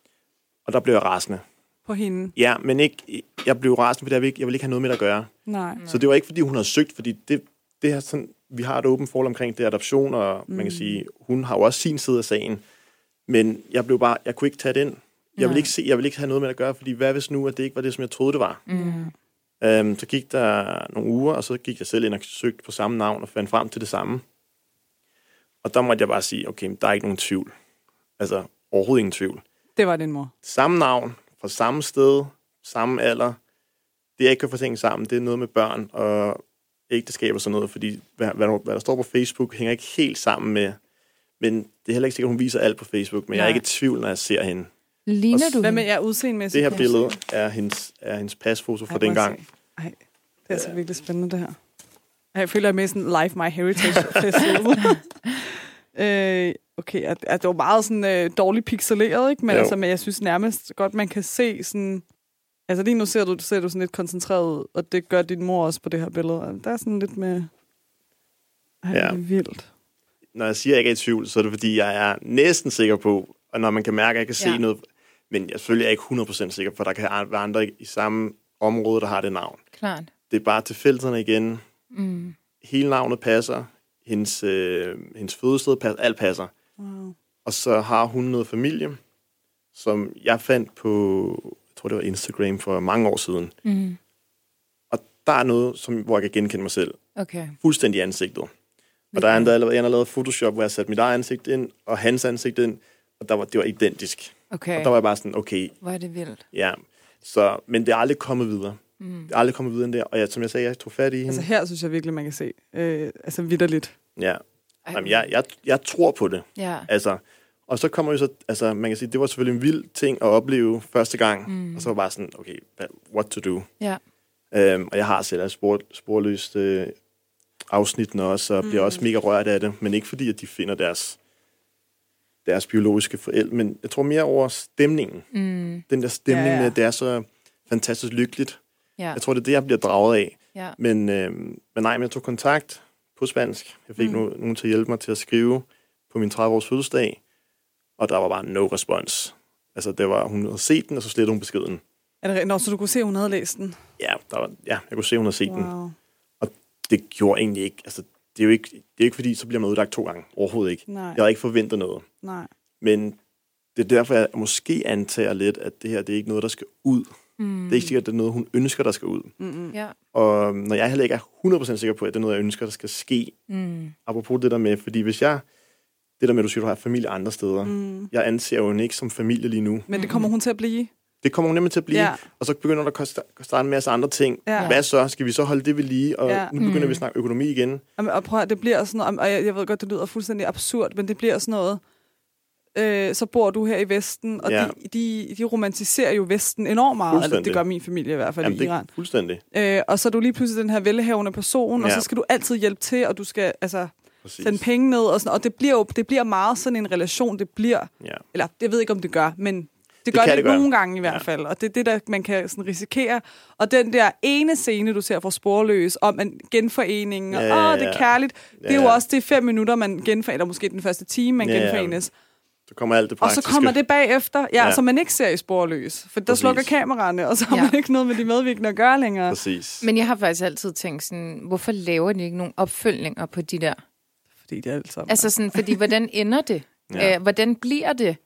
Og der blev jeg rasende. På hende? Ja, men ikke, jeg blev rasende, fordi jeg ville, ikke, jeg ville ikke have noget med det at gøre. Nej. Så det var ikke, fordi hun havde søgt, fordi det, det her sådan, vi har et åbent forhold omkring det adoption, og mm. man kan sige, hun har jo også sin side af sagen. Men jeg blev bare, jeg kunne ikke tage den. Jeg Nej. vil ikke se, jeg vil ikke have noget med det at gøre, fordi hvad hvis nu, at det ikke var det, som jeg troede, det var? Mm. Øhm, så gik der nogle uger, og så gik jeg selv ind og søgte på samme navn og fandt frem til det samme. Og der måtte jeg bare sige, okay, der er ikke nogen tvivl. Altså, overhovedet ingen tvivl. Det var din mor. Samme navn, fra samme sted, samme alder. Det, jeg ikke kan få ting sammen, det er noget med børn og ægteskab og sådan noget, fordi hvad, hvad, der, hvad der står på Facebook, hænger ikke helt sammen med... Men det er heller ikke sikkert, at hun viser alt på Facebook, men Nej. jeg er Nej. ikke i tvivl, når jeg ser hende. Ligner Og du Hvad med jer udseendemæssigt? Det her billede er hendes, er hendes pasfoto fra Ej, prøv at dengang. se. Ej, det er altså virkelig spændende, det her. Jeg føler, jeg med sådan Life My Heritage <laughs> Festival. øh, okay, at, at det var meget sådan øh, dårligt pixeleret, ikke? Men, Jo. altså, men jeg synes nærmest godt, man kan se sådan... Altså lige nu ser du, ser du sådan lidt koncentreret ud, og det gør din mor også på det her billede. Der er sådan lidt med... Ej, Ja. det er vildt. Når jeg siger, at jeg ikke er i tvivl, så er det fordi, jeg er næsten sikker på, og når man kan mærke, at jeg kan se Ja. noget, men jeg selvfølgelig er ikke 100% sikker, for der kan være andre i samme område, der har det navn. Klart. Det er bare tilfældigheden igen. Mm. Hele navnet passer, hendes, øh, hendes fødested passer, alt passer. Wow. Og så har hun noget familie, som jeg fandt på, tror det var Instagram for mange år siden. Mm. Og der er noget, som, hvor jeg kan genkende mig selv. Okay. Fuldstændig ansigtet. Og der er endda allerede, jeg har lavet Photoshop, hvor jeg satte mit eget ansigt ind, og hans ansigt ind, og der var, det var identisk. Okay. Og der var jeg bare sådan, okay, Hvor er det vildt. ja. Så, men det er aldrig kommet videre. Mm. Det er aldrig kommet videre end der. Og jeg, som jeg sagde, jeg tog fat i hende. Altså her synes jeg virkelig, man kan se. Øh, altså vidderligt. ja. Jamen, jeg, jeg, jeg tror på det. Ja. Altså, og så kommer jo så, altså man kan sige, det var selvfølgelig en vild ting at opleve første gang. Mm. Og så var bare sådan, okay, what to do? Ja. Øhm, og jeg har selv spor, sporløst øh, afsnittene også, og bliver også mega rørt af det. Men ikke fordi, at de finder deres, deres biologiske forældre, men jeg tror mere over stemningen. Mm. Den der stemning ja, ja. med, at det er så fantastisk lykkeligt. Ja. Jeg tror, det er det, jeg bliver draget af. Ja. Men, øh, men nej, men jeg tog kontakt på spansk. Jeg fik mm. nogen til at hjælpe mig til at skrive på min 30-års fødselsdag, og der var bare no respons. Altså, det var, hun havde set den, og så slettede hun beskeden. Er det? Nå, så du kunne se, at hun havde læst den? Ja, der var, ja jeg kunne se, hun havde set den. Wow. Det gjorde egentlig ikke. Altså, det er jo ikke, det er ikke fordi, så bliver man udlagt to gange. Overhovedet ikke. Nej, Jeg havde ikke forventet noget. nej. Men det er derfor, jeg måske antager lidt, at det her, det er ikke noget, der skal ud. Mm. Det er ikke sikkert, at det er noget, hun ønsker, der skal ud. Mm-mm. Ja. Og når jeg heller ikke er 100% sikker på, at det er noget, jeg ønsker, der skal ske, Mm. apropos det der med, fordi hvis jeg, det der med, at du siger, du har familie andre steder, mm. Jeg anser jo hende ikke som familie lige nu. Men det kommer hun til at blive. Det kommer hun nemlig til at blive, Ja. og så begynder der at starte en masse andre ting. Ja. Hvad så? Skal vi så holde det ved lige? Og Ja. nu begynder Mm. vi at snakke økonomi igen. Jamen, og prøv at, det bliver sådan noget, og jeg, jeg ved godt, det lyder fuldstændig absurd, men det bliver sådan noget, øh, så bor du her i Vesten, og ja. De, de, de romantiserer jo Vesten enormt meget, eller det gør min familie i hvert fald Jamen, i Iran. det fuldstændig. Øh, og så er du lige pludselig den her velhavende person, og Ja. så skal du altid hjælpe til, og du skal altså Præcis. sende penge ned, og, sådan, og det bliver jo det bliver meget sådan en relation, det bliver, Ja. eller jeg ved ikke, om det gør, men det, Det gør det, det gøre. nogle gange i hvert Ja. fald, og det er det, der man kan sådan risikere. Og den der ene scene, du ser fra Sporløs, om en genforening, og Ja, ja, åh, det er ja. kærligt, det er jo Ja. også det fem minutter, man genforener, eller måske den første time, man Ja, ja. genforenes. Så kommer alt det Og praktiske. så kommer det bagefter, ja, ja. Ja. som man ikke ser i Sporløs, for der Præcis. slukker kameraerne, og så har Ja. man ikke noget med de medvirkende at gøre længere. Præcis. Men jeg har faktisk altid tænkt sådan, hvorfor laver de ikke nogen opfølgninger på de der? Fordi det er alt sammen. Altså sådan, fordi hvordan ender det? <laughs> Ja. Øh, hvordan bliver det?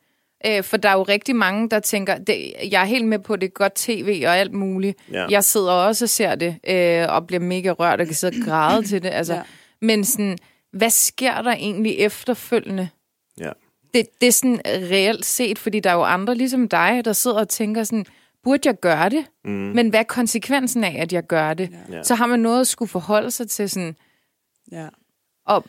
Øh, for der er jo rigtig mange, der tænker, det, jeg er helt med på, det er godt tv og alt muligt. Ja. Jeg sidder også og ser det, øh, og bliver mega rørt og kan sidde og græde <clears throat> til det. Altså, Ja. Men sådan, hvad sker der egentlig efterfølgende? Ja. det, det er sådan reelt set, fordi der er jo andre ligesom dig, der sidder og tænker sådan, burde jeg gøre det? Mm. Men hvad er konsekvensen af, at jeg gør det? Ja. Så har man noget at skulle forholde sig til sådan, Ja. og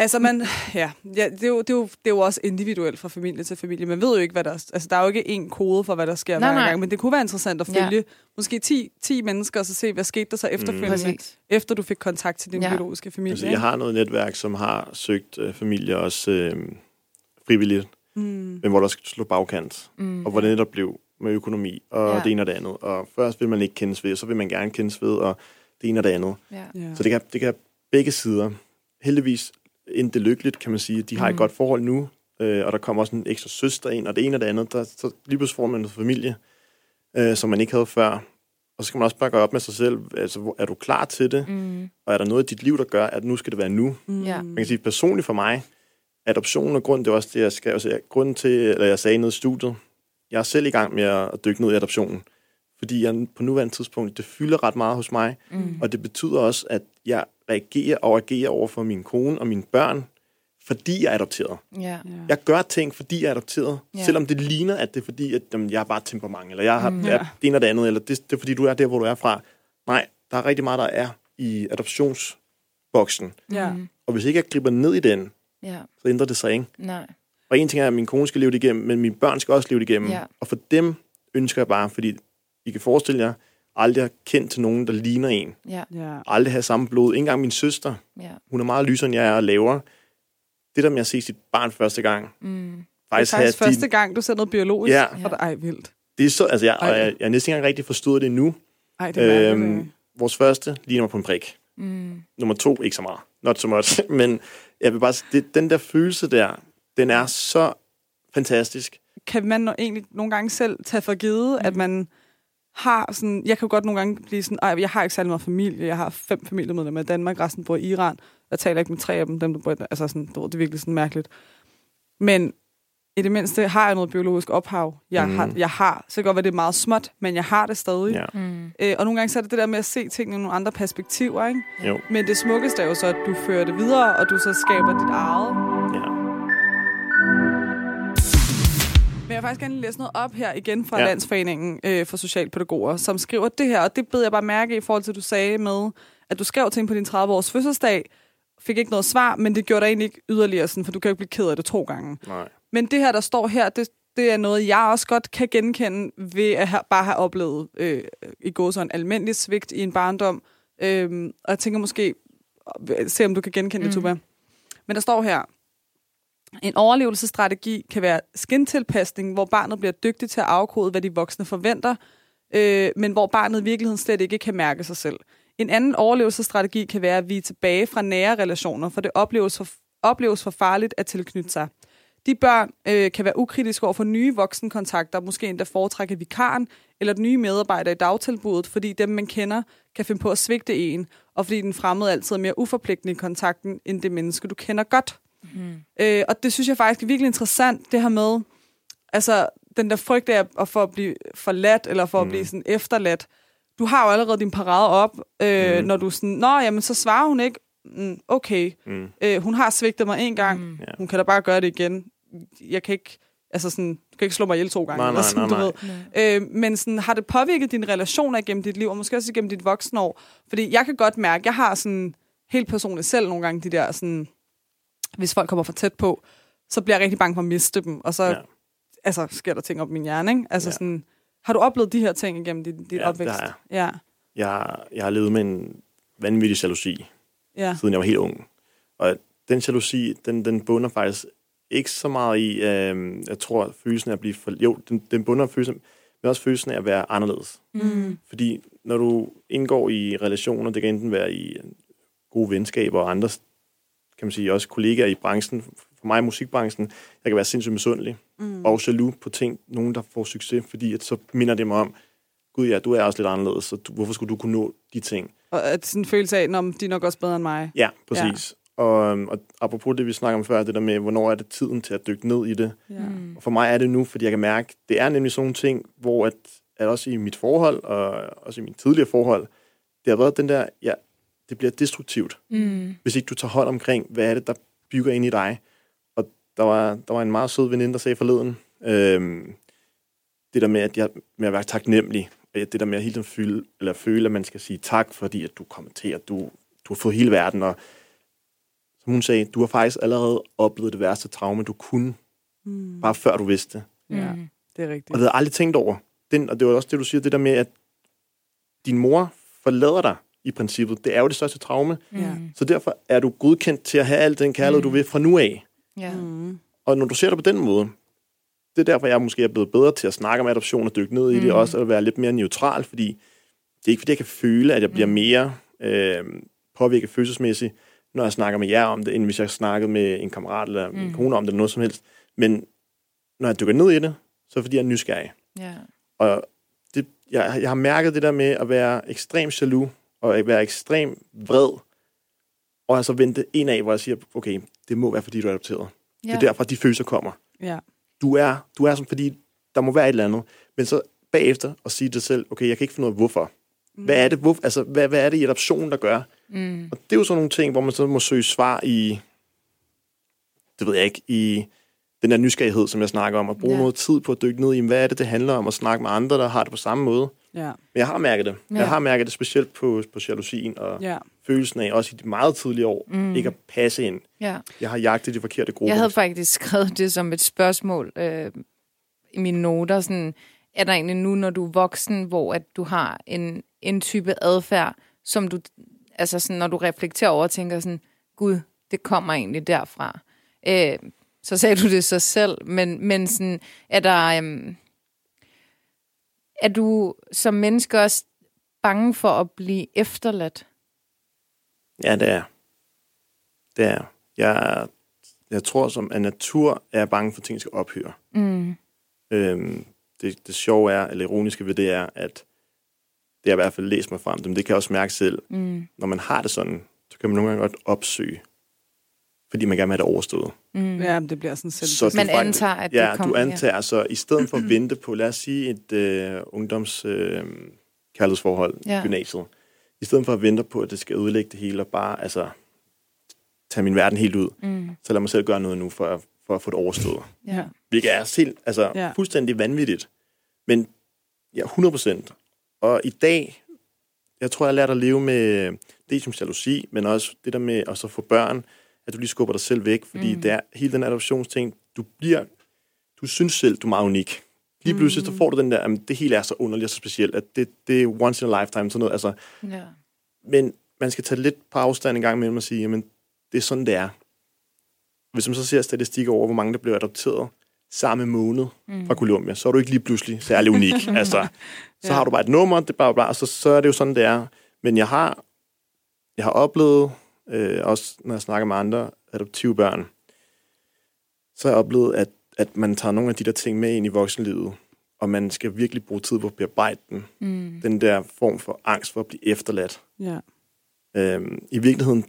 Altså, man, ja, ja det, er jo, det, er jo, det er jo også individuelt fra familie til familie. Man ved jo ikke, hvad der... Altså, der er jo ikke en kode for, hvad der sker Nej, hver nej. gang, men det kunne være interessant at Ja. følge måske 10, 10 mennesker, og så se, hvad skete der så efterfølgende, mm. efter du fik kontakt til din Ja. ja. biologiske familie. Altså, jeg har noget netværk, som har søgt øh, familie også øh, frivilligt, mm. men hvor der skal slå bagkant, Mm. og hvor det netop blev med økonomi, og Ja. ja. det ene og det andet. Og først vil man ikke kendes ved, og så vil man gerne kendes ved, og det ene og det andet. Ja. Ja. Så det kan, det kan begge sider. Heldigvis endte det lykkeligt, kan man sige. De har Mm. et godt forhold nu, øh, og der kommer også en ekstra søster ind, og det ene og det andet. Der, så lige pludselig får man en familie, øh, som man ikke havde før. Og så skal man også bare gøre op med sig selv. Altså, er du klar til det? Mm. Og er der noget i dit liv, der gør, at nu skal det være nu? Mm. Man kan sige, personligt for mig, adoptionen og grunden, det er også det, jeg skrev. Altså, grunden til, eller jeg sagde noget i studiet, jeg er selv i gang med at at dykke ned i adoptionen. Fordi jeg på nuværende tidspunkt, det fylder ret meget hos mig. Mm. Og det betyder også, at jeg reagerer og agerer over for min kone og mine børn, fordi jeg er adopteret. Ja. Ja. Jeg gør ting, fordi jeg er adopteret, Ja. ja. selvom det ligner, at det er fordi, at jamen, jeg er bare temperament, eller jeg har Mm. er det ene og det andet, eller det, det er fordi, du er der, hvor du er fra. Nej, der er rigtig meget, der er i adoptionsboksen. Ja. Mm. Og hvis ikke jeg griber ned i den, Ja. så ændrer det sig ikke. Nej. Og en ting er, at min kone skal leve det igennem, men mine børn skal også leve det igennem. Ja. Og for dem ønsker jeg bare, fordi I kan forestille jer, aldrig har kendt til nogen, der ligner en. Ja. Ja. Aldrig have samme blod. Ikke engang min søster. Ja. Hun er meget lysere, end jeg er og lavere. Det der med at se sit barn første gang, Mm. Det er faktisk, faktisk første gang, du ser noget biologisk. Ja. For dig. Ej, vildt. Det er så, altså jeg, og jeg, jeg er næsten ikke engang rigtig forstået det endnu. Ej, det er Øhm, mærkeligt. vores første ligner mig på en prik. Mm. Nummer to, ikke så meget. Not so much. <laughs> Men jeg vil bare det, den der følelse der, den er så fantastisk. kan man egentlig nogle gange selv tage for givet, mm. at man har sådan... Jeg kan jo godt nogle gange blive sådan, Ej, jeg har ikke særlig meget familie. Jeg har fem familiemedlemmer i Danmark, resten bor i Iran. Jeg taler ikke med tre af dem, dem der bor i, altså sådan, du ved, det er virkelig sådan mærkeligt. Men i det mindste har jeg noget biologisk ophav. Jeg, mm. Har, jeg har, så kan det godt være, det er meget småt, men jeg har det stadig. Ja. Mm. Øh, og nogle gange så er det det der med at se tingene i nogle andre perspektiver, ikke? Jo. Men det smukkeste er jo så, at du fører det videre, og du så skaber dit eget. Ja. Jeg faktisk gerne læse noget op her igen fra ja. Landsforeningen øh, for Socialpædagoger, som skriver det her, og det bed jeg bare mærke i forhold til, at du sagde med, at du skrev ting på din 30-års fødselsdag, fik ikke noget svar, men det gjorde dig egentlig ikke yderligere sådan, for du kan jo ikke blive ked af det to gange. Nej. Men det her, der står her, det, det er noget, jeg også godt kan genkende ved at have, bare have oplevet øh, i går så en almindelig svigt i en barndom. Øh, og jeg tænker måske, se om du kan genkende det, Mm. Tuba. Men der står her, en overlevelsesstrategi kan være skintilpasning, hvor barnet bliver dygtigt til at afkode, hvad de voksne forventer, øh, men hvor barnet i virkeligheden slet ikke kan mærke sig selv. En anden overlevelsesstrategi kan være at vige tilbage fra nære relationer, for det opleves for, opleves for farligt at tilknytte sig. De børn øh, kan være ukritiske over for nye voksenkontakter, måske endda foretrække vikaren eller den nye medarbejder i dagtilbuddet, fordi dem, man kender, kan finde på at svigte en, og fordi den fremmede altid er mere uforpligtende i kontakten, end det menneske, du kender godt. Mm. Øh, og det synes jeg faktisk er virkelig interessant, det her med, altså den der frygt af at for at blive forladt, eller for at Mm. blive sådan efterladt. Du har jo allerede din parade op, øh, Mm. når du sådan, nå, jamen så svarer hun ikke, mm, okay, Mm. øh, hun har svigtet mig en gang, Mm. Hun kan da bare gøre det igen. Jeg kan ikke, altså sådan, du kan ikke slå mig ihjel to gange. Nej, eller nej, sådan, nej, du nej. ved. Øh, men sådan, har det påvirket dine relationer gennem dit liv, og måske også gennem dit voksenår? Fordi jeg kan godt mærke, jeg har sådan helt personligt selv nogle gange de der sådan, hvis folk kommer for tæt på, så bliver jeg rigtig bange for at miste dem, og så Ja. altså, sker der ting op i min hjerne. Ikke? Altså Ja. sådan, har du oplevet de her ting igennem dit, dit Ja, opvækst? har jeg. Ja, Jeg, jeg har levet med en vanvittig jalousi, ja. siden jeg var helt ung. Og den jalousi, den, den bunder faktisk ikke så meget i, øh, jeg tror, følelsen af at blive for... Jo, den, den bunder følelsen, men også følelsen af at være anderledes. Mm. Fordi når du indgår i relationer, det kan enten være i gode venskaber og andre, kan man sige, også kollegaer i branchen, for mig i musikbranchen, jeg kan være sindssygt misundelig Mm. og jaloux på ting, nogen der får succes, fordi at så minder det mig om, gud ja, du er også lidt anderledes, så du, hvorfor skulle du kunne nå de ting? Og at sådan en følelse af, at de er nok også bedre end mig. Ja, præcis. Ja. Og, øhm, og apropos det, vi snakker om før, det der med, hvornår er det tiden til at dykke ned i det. Ja. Mm. Og for mig er det nu, fordi jeg kan mærke, det er nemlig sådan nogle ting, hvor at, at også i mit forhold, og også i min tidligere forhold, det har været den der, ja, det bliver destruktivt, Mm. hvis ikke du tager hold omkring, hvad er det, der bygger ind i dig. Og der var, der var en meget sød veninde, der sagde forleden, øh, det der med at, jeg, med at være taknemmelig, det der med at hele tiden føle, eller føle, at man skal sige tak, fordi at du kommenterer, du, du har fået hele verden, og som hun sagde, du har faktisk allerede oplevet det værste traume, du kunne, mm. bare før du vidste det. Ja, det er rigtigt. Og det havde jeg aldrig tænkt over. Den, og det var også det, du siger, det der med, at din mor forlader dig i princippet. Det er jo det største traume. Ja. Så derfor er du godkendt til at have al den kærlighed, mm. du vil fra nu af. Ja. Mm. Og når du ser det på den måde, det er derfor, jeg måske er blevet bedre til at snakke om adoption og dykke ned i mm. det, også at være lidt mere neutral, fordi det er ikke, fordi jeg kan føle, at jeg bliver mere øh, påvirket følelsesmæssigt, når jeg snakker med jer om det, end hvis jeg snakkede med en kammerat eller min kone om det, eller noget som helst. Men når jeg dykker ned i det, så er det, fordi jeg er nysgerrig. Ja. Og det, jeg, jeg har mærket det der med at være ekstrem jaloux, og at være ekstrem vred, og altså vente en af, hvor jeg siger, okay, det må være, fordi du er adopteret. Ja. Det er derfor, de følelser kommer. Ja. Du er, du er som, fordi der må være et eller andet. Men så bagefter at sige til dig selv, okay, jeg kan ikke finde ud af, hvorfor. Hvad er det, hvor, altså, hvad, hvad er det i adoptionen, der gør? Mm. Og det er jo sådan nogle ting, hvor man så må søge svar i, det ved jeg ikke, i den der nysgerrighed, som jeg snakker om, at bruge ja. noget tid på at dykke ned i, hvad er det, det handler om, at snakke med andre, der har det på samme måde. Ja. Men jeg har mærket det. Ja. Jeg har mærket det specielt på, på jalousien og. Ja. følelsen af, også i de meget tidlige år, mm. ikke at passe ind. ja. Jeg har jagtet de forkerte grupper. Jeg havde faktisk skrevet det som et spørgsmål øh, i mine noter. Sådan, er der egentlig nu, når du er voksen, hvor at du har en, en type adfærd, som du, altså sådan, når du reflekterer over, tænker sådan, gud, det kommer egentlig derfra. Øh, så sagde du det så selv, men, men sådan, er der, øhm, er du som menneske også bange for at blive efterladt? Ja, det er. Det er. Jeg, jeg tror, som af natur er jeg bange for, at ting skal ophøre. Mm. Øhm, det, det sjove er, eller ironiske ved det er, at det har jeg i hvert fald læst mig frem til, men det kan jeg også mærke selv. Mm. Når man har det sådan, så kan man nogle gange godt opsøge, fordi man gerne vil have det overstået. Mm. ja, det bliver sådan selv. Så Man faktisk- antager, at ja, det kommer. du antager, så i stedet for at vente på, lad os sige, et øh, ungdoms øh, kærlighedsforhold i Ja. gymnasiet, i stedet for at vente på, at det skal ødelægge det hele, og bare altså, tage min verden helt ud, Mm. så lad mig selv gøre noget nu, for at, for at få det overstået. Ja. Hvilket er selv, altså, Ja. ja. fuldstændig vanvittigt. Men ja, 100 procent. Og i dag, jeg tror, jeg har lært at leve med det som jalousi, men også det der med at så få børn, at du lige skubber dig selv væk, fordi Mm. mm. det er hele den adoptionsting, du bliver, du synes selv, du er meget unik. Lige pludselig, så får du den der, at det hele er så underligt og så specielt, at det, det er once in a lifetime, sådan noget. Altså, Ja. men man skal tage lidt på afstand en gang imellem og sige, jamen, det er sådan, det er. Hvis man så ser statistikker over, hvor mange der bliver adopteret samme måned mm. fra Colombia, så er du ikke lige pludselig særlig unik. <laughs> altså, så Ja. har du bare et nummer, det er bare, bare og så, så er det jo sådan, det er. Men jeg har, jeg har oplevet, øh, også når jeg snakker med andre adoptive børn, så har jeg oplevet, at, at man tager nogle af de der ting med ind i voksenlivet, og man skal virkelig bruge tid på at bearbejde den. Mm. Den der form for angst for at blive efterladt. Ja. Øhm, I virkeligheden,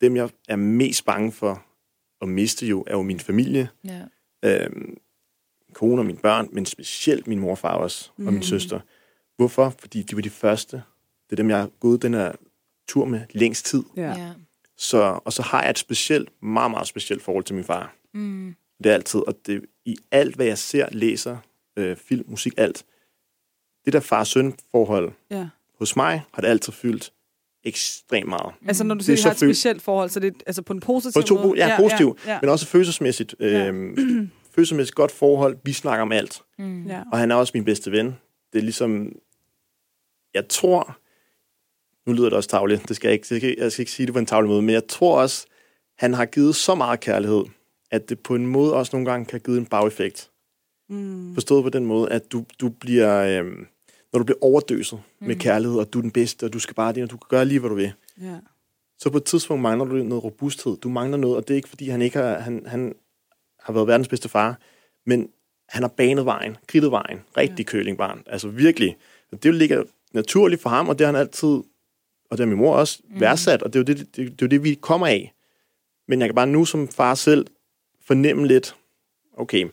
dem jeg er mest bange for at miste jo, er jo min familie, Ja. øhm, kone og mine børn, men specielt min mor og også, og min søster. Hvorfor? Fordi de var de første. Det er dem, jeg har gået den her tur med længst tid. Ja. ja. Så, og så har jeg et specielt, meget, meget specielt forhold til min far. Mm. Det er altid, og det, i alt, hvad jeg ser, læser, øh, film, musik, alt, det der far-søn-forhold ja. hos mig, har det altid fyldt ekstremt meget. Altså, når du siger, er at I har et specielt forhold, så det er altså på en positiv På to, måde? ja, positivt, Ja, ja, men også følelsesmæssigt. Ja. Øhm, <clears throat> følelsesmæssigt godt forhold. Vi snakker om alt. Mm. ja. Og han er også min bedste ven. Det er ligesom... Jeg tror... Nu lyder det også tavligt. Det skal jeg, ikke, det skal, jeg skal ikke sige det på en tavlig måde. Men jeg tror også, han har givet så meget kærlighed, at det på en måde også nogle gange kan give en bageffekt. Mm. Forstået på den måde, at du, du bliver... Øhm, når du bliver overdøset mm. med kærlighed, og du er den bedste, og du skal bare det, og du kan gøre lige, hvad du vil. Ja. så på et tidspunkt mangler du noget robusthed. Du mangler noget, og det er ikke, fordi han ikke har, han, han har været verdens bedste far, men han har banet vejen, kridtet vejen. Rigtig ja. kølingbarn. Altså virkelig. Det ligger naturligt for ham, og det har han altid, og det har min mor også, mm. værdsat, og det er, jo det, det, det, er jo det, vi kommer af. Men jeg kan bare nu som far selv fornemme lidt, okay,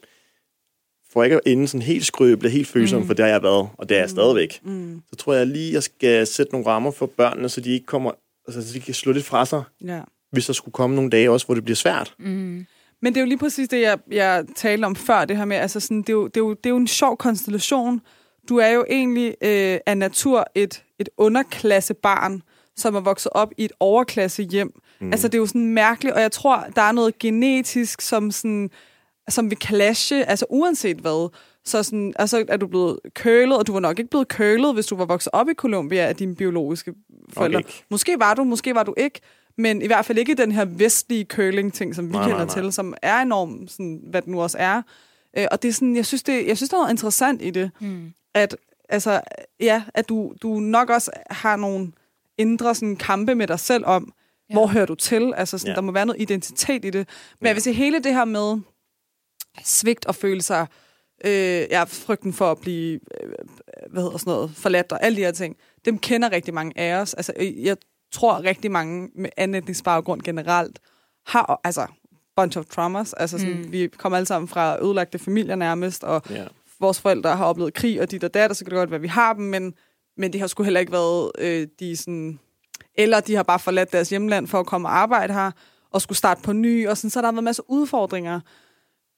for ikke at ende sådan helt skrøbelig, helt følsom, mm. for det har jeg været, og det er jeg stadigvæk, Mm. så tror jeg lige, jeg skal sætte nogle rammer for børnene, så de ikke kommer, altså, så de kan slå lidt fra sig, ja. hvis der skulle komme nogle dage også, hvor det bliver svært. Mm. Men det er jo lige præcis det, jeg, jeg talte om før, det her med, altså sådan, det, er jo, det, er jo, det er jo en sjov konstellation. Du er jo egentlig øh, af natur et, et underklassebarn, som er vokset op i et overklasse hjem. Mm. Altså, det er jo sådan mærkeligt, og jeg tror, der er noget genetisk, som, sådan, som vil clashe, altså uanset hvad. Så sådan, altså, er du blevet kølet, og du var nok ikke blevet kølet, hvis du var vokset op i Colombia af dine biologiske forældre. ikke. Måske var du, måske var du ikke, men i hvert fald ikke den her vestlige curling-ting, som vi Nej, kender nej, nej. til, som er enormt, sådan, hvad det nu også er. Øh, og det er sådan, jeg synes, det, jeg synes, der er noget interessant i det, Mm. At, altså, ja, at du, du nok også har nogle indre sådan, kampe med dig selv om, Ja. hvor hører du til? Altså, sådan, Ja. der må være noget identitet i det. Men Ja. jeg vil sige, hele det her med svigt og føle sig, øh, ja, frygten for at blive, øh, hvad hedder sådan noget, forladt og alle de her ting, dem kender rigtig mange af os. Altså, øh, jeg tror rigtig mange med anden etnisk baggrund generelt har, altså, bunch of traumas. Altså, sådan, Mm. vi kommer alle sammen fra ødelagte familier nærmest, og Ja. Vores forældre har oplevet krig, og dit og dat, og så kan det godt være, at vi har dem, men, men de har sgu heller ikke været øh, de sådan... Eller de har bare forladt deres hjemland for at komme og arbejde her, og skulle starte på ny, og sådan, så har der været en masse udfordringer.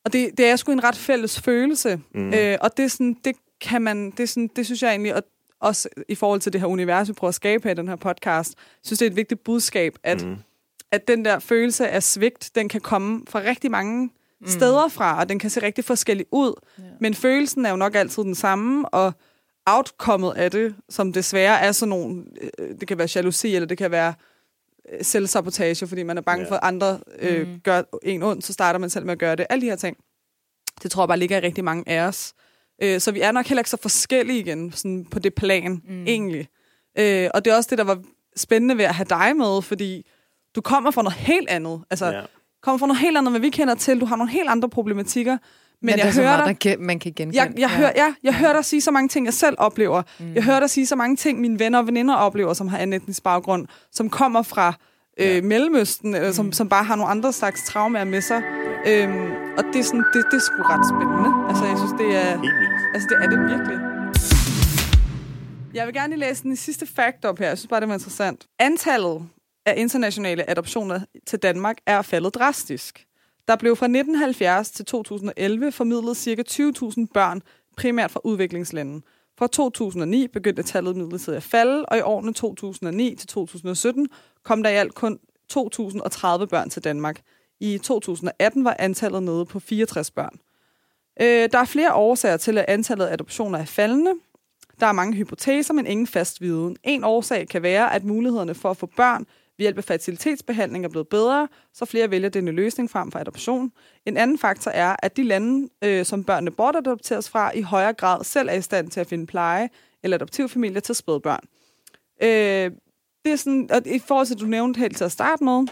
Og det, det er sgu en ret fælles følelse. Mm. Øh, og det, er sådan, det kan man, det, er sådan, det synes jeg egentlig, og også i forhold til det her univers, vi prøver at skabe her i den her podcast, synes det er et vigtigt budskab, at. Mm. at den der følelse af svigt, den kan komme fra rigtig mange mm. steder fra, og den kan se rigtig forskellig ud. Ja. Men følelsen er jo nok altid den samme, og outcomet af det, som desværre er sådan nogle, øh, det kan være jalousi, eller det kan være øh, selvsabotage, fordi man er bange Ja. for, at andre øh, Mhm. gør en ondt, så starter man selv med at gøre det. Alle de her ting. Det tror jeg bare ligger i rigtig mange af os. Øh, så vi er nok heller ikke så forskellige igen, sådan på det plan, mm. egentlig. Øh, og det er også det, der var spændende ved at have dig med, fordi du kommer fra noget helt andet. Altså, Ja. Ja. kommer fra noget helt andet, hvad vi kender til. Du har nogle helt andre problematikker. Men, Men jeg er hører meget, dig, der kan, man kan genkende. jeg, jeg, hører, ja, jeg hører dig sige så mange ting, jeg selv oplever. Mm. Jeg hører dig sige så mange ting, mine venner og veninder oplever, som har anden etnisk baggrund, som kommer fra øh, Ja. Mellemøsten, eller som, som bare har nogle andre slags traumer med sig. Øhm, og det er, sådan, det, det er sgu ret spændende. Altså, jeg synes, det er, altså, det er det virkelig. Jeg vil gerne lige læse den sidste fact op her. Jeg synes bare, det var interessant. Antallet af internationale adoptioner til Danmark er faldet drastisk. Der blev fra 1970 til 2011 formidlet ca. 20.000 børn, primært fra udviklingslande. Fra 2009 begyndte tallet midlertidigt at falde, og i årene 2009 til 2017 kom der i alt kun 2.030 børn til Danmark. I 2018 var antallet nede på 64 børn. Øh, der er flere årsager til, at antallet af adoptioner er faldende. Der er mange hypoteser, men ingen fast viden. En årsag kan være, at mulighederne for at få børn ved hjælp af fertilitetsbehandling er blevet bedre, så flere vælger denne løsning frem for adoption. En anden faktor er, at de lande, øh, som børnene bortadopteres fra, i højere grad selv er i stand til at finde pleje eller adoptivfamilier til spædbørn. Øh, det er sådan, at i forhold til, du nævnte helt til at starte med,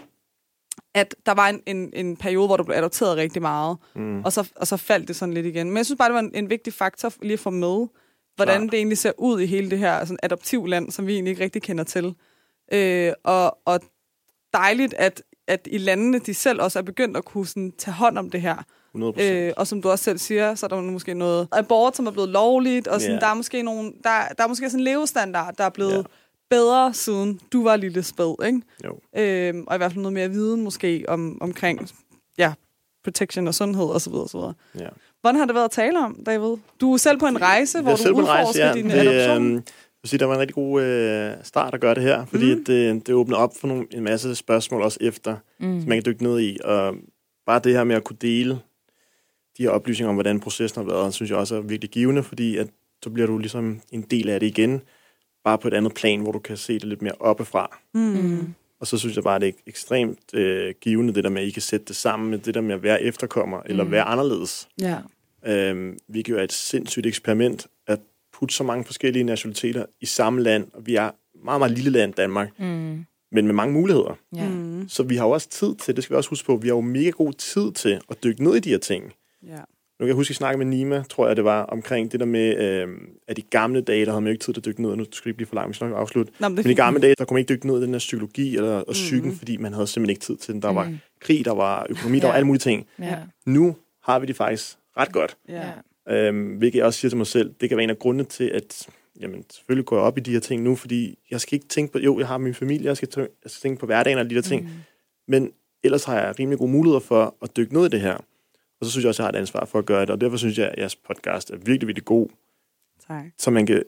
at der var en, en, en periode, hvor der blev adopteret rigtig meget, mm. og, så, og så faldt det sådan lidt igen. Men jeg synes bare, det var en, en vigtig faktor lige at få med, hvordan Klart. det egentlig ser ud i hele det her sådan adoptivland, som vi egentlig ikke rigtig kender til. Øh, og, og dejligt, at, at i landene, de selv også er begyndt at kunne sådan, tage hånd om det her. 100%. Øh, og som du også selv siger, så er der måske noget abort, som er blevet lovligt, og sådan, Ja. der er måske nogle, der, der er måske sådan en levestandard, der er blevet ja. bedre, siden du var lille spæd, ikke? Jo. Øhm, og i hvert fald noget mere viden måske om, omkring ja, protection og sundhed osv. osv. Ja. Hvordan har det været at tale om, David? Du er selv på en rejse, hvor du udforsker rejse, ja. din Det, adoption. jeg vil sige, der var en rigtig god øh, start at gøre det her, fordi mm. det, det åbner op for nogle, en masse spørgsmål også efter, mm. som man kan dykke ned i. Og bare det her med at kunne dele de her oplysninger om, hvordan processen har været, synes jeg også er virkelig givende, fordi at, så bliver du ligesom en del af det igen, bare på et andet plan, hvor du kan se det lidt mere oppefra. Mm. Og så synes jeg bare, det er ekstremt øh, givende, det der med, at I kan sætte det sammen med det der med at være efterkommer, eller være anderledes. Ja. Øhm, jo er et sindssygt eksperiment, putte så mange forskellige nationaliteter i samme land, og vi er meget, meget lille land, Danmark, Mm. men med mange muligheder. Ja. Mm. Så vi har jo også tid til, det skal vi også huske på, vi har jo mega god tid til at dykke ned i de her ting. ja. Nu kan jeg huske, at jeg snakkede med Nima, tror jeg det var, omkring det der med, øh, at i gamle dage, der havde man jo ikke tid til at dykke ned, og nu skal det ikke blive for langt, vi skal nok afslutte. Nå, men Men i gamle dage, der kunne man ikke dykke ned i den her psykologi eller og psyken, fordi man havde simpelthen ikke tid til den. Der var krig, der var økonomi, der Ja. var alle mulige ting. Ja. Nu har vi det faktisk ret godt. Ja. Øhm, hvilket jeg også siger til mig selv, det kan være en af grundene til, at jamen, selvfølgelig går jeg op i de her ting nu, fordi jeg skal ikke tænke på, jo, jeg har min familie, jeg skal, tø- jeg skal tænke på hverdagen og de der ting, mm. men ellers har jeg rimelig gode muligheder for at dykke ned i det her. Og så synes jeg også, jeg har et ansvar for at gøre det, og derfor synes jeg, at jeres podcast er virkelig, virkelig god, Tak. så man kan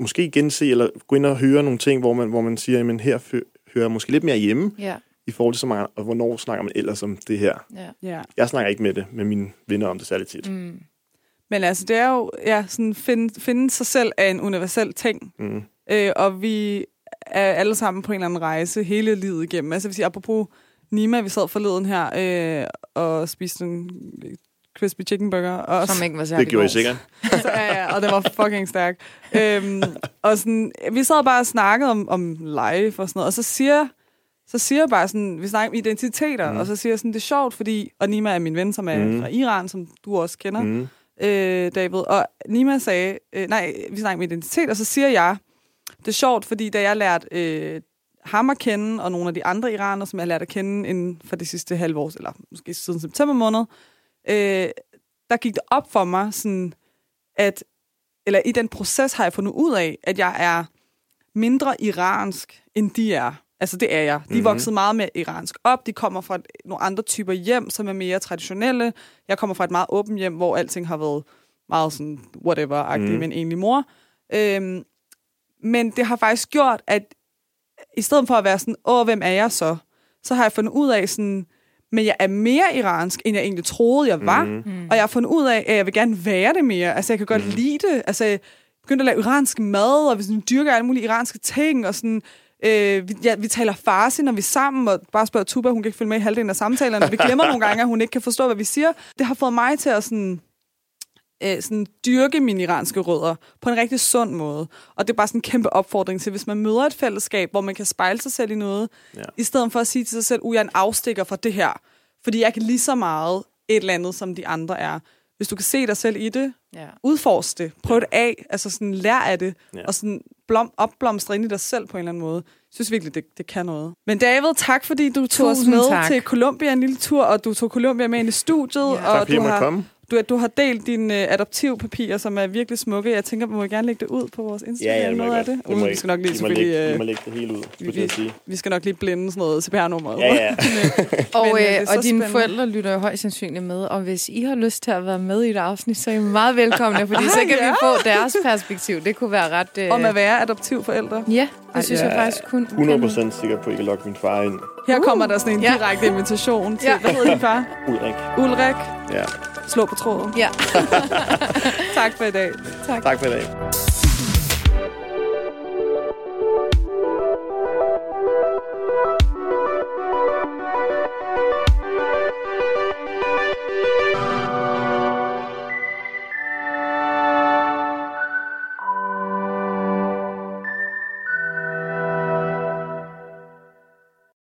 måske gense eller gå ind og høre nogle ting, hvor man, hvor man siger, at her hører jeg måske lidt mere hjemme Ja, i forhold til så meget, og hvornår snakker man ellers om det her. ja. Ja. Jeg snakker ikke med det med mine venner om det særligt tit. Mm. Men altså, det er jo ja, sådan finde, finde sig selv er en universel ting. Mm. Øh, og vi er alle sammen på en eller anden rejse hele livet igennem. Altså, jeg vil sige, apropos Nima, vi sad forleden her øh, og spiste en crispy chicken burger. Og Som ikke var særlig Det gjorde I sikkert. Så, <laughs> ja, ja, og det var fucking stærk. Øhm, og sådan, vi sad bare og snakkede om, om live og sådan noget, og så siger, så siger jeg bare sådan, vi snakker om identiteter, Mm. og så siger jeg sådan, det er sjovt, fordi, og Nima er min ven, som er mm. fra Iran, som du også kender, mm. Øh, David, og Nima sagde, øh, nej, vi snakker om identitet, og så siger jeg, det er sjovt, fordi da jeg lærte øh, ham at kende, og nogle af de andre iranere, som jeg har lært at kende inden for det sidste halve år, eller måske siden september måned, øh, der gik det op for mig, sådan, at, eller i den proces har jeg fundet ud af, at jeg er mindre iransk, end de er. Altså, det er jeg. De er Mhm. vokset meget mere iransk op. De kommer fra nogle andre typer hjem, som er mere traditionelle. Jeg kommer fra et meget åbent hjem, hvor alting har været meget sådan whatever-agtigt Mhm. med en enlig mor. Øhm, men det har faktisk gjort, at i stedet for at være sådan, åh, hvem er jeg så? Så har jeg fundet ud af sådan, men jeg er mere iransk, end jeg egentlig troede, jeg var. Mm. Mm. Og jeg har fundet ud af, at jeg vil gerne være det mere. Altså, jeg kan godt Mhm. lide det. Altså, jeg begyndte at lave iransk mad, og vi sådan, dyrker alle mulige iranske ting, og sådan... Øh, vi, ja, vi taler farsi, når vi er sammen, og bare spørger Tuba, hun kan ikke følge med i halvdelen af samtalerne. Vi glemmer nogle gange, at hun ikke kan forstå, hvad vi siger. Det har fået mig til at sådan, øh, sådan dyrke mine iranske rødder på en rigtig sund måde. Og det er bare sådan en kæmpe opfordring til, hvis man møder et fællesskab, hvor man kan spejle sig selv i noget, Ja. i stedet for at sige til sig selv, at jeg er en afstikker fra det her. Fordi jeg kan lige så meget et eller andet, som de andre er. Hvis du kan se dig selv i det, Ja. udforsk det, prøv det af, altså sådan lær af det, Ja. ja. og sådan blom, opblomstre ind i dig selv på en eller anden måde. Jeg synes virkelig, det, det kan noget. Men David, tak fordi du tog os Tusind med tak. til Colombia en lille tur, og du tog Colombia med ind i studiet, Ja. og Tak fordi du har, komme. Du, du har delt dine uh, adoptivpapirer, som er virkelig smukke. Jeg tænker, vi må gerne lægge det ud på vores Instagram. Ja, ja, det må noget jeg af det. Uh, vi skal nok lige I må selvfølgelig... lægge, I øh, må lægge det hele ud, skulle vi- jeg sige. vi skal nok lige blinde sådan noget CPR-nummer. Ja, ja. Og, <laughs> Men, øh, er øh, og dine spændende. forældre lytter jo højst sandsynligt med, og hvis I har lyst til at være med i et afsnit, så er I meget velkomne, fordi Ej, så kan ja. vi få deres perspektiv. Det kunne være ret... Øh... Om at være adoptivforældre. Ja, det Ej, synes ja. jeg faktisk kun... 100% sikker på, at I kan lokke min far ind. Her kommer der sådan en direkte invitation til, Ja. hvad hedder din far? <laughs> Ulrik. Ulrik. Ja. Slå på tråden. Ja. <laughs> Tak for i dag. tak. Tak for i dag.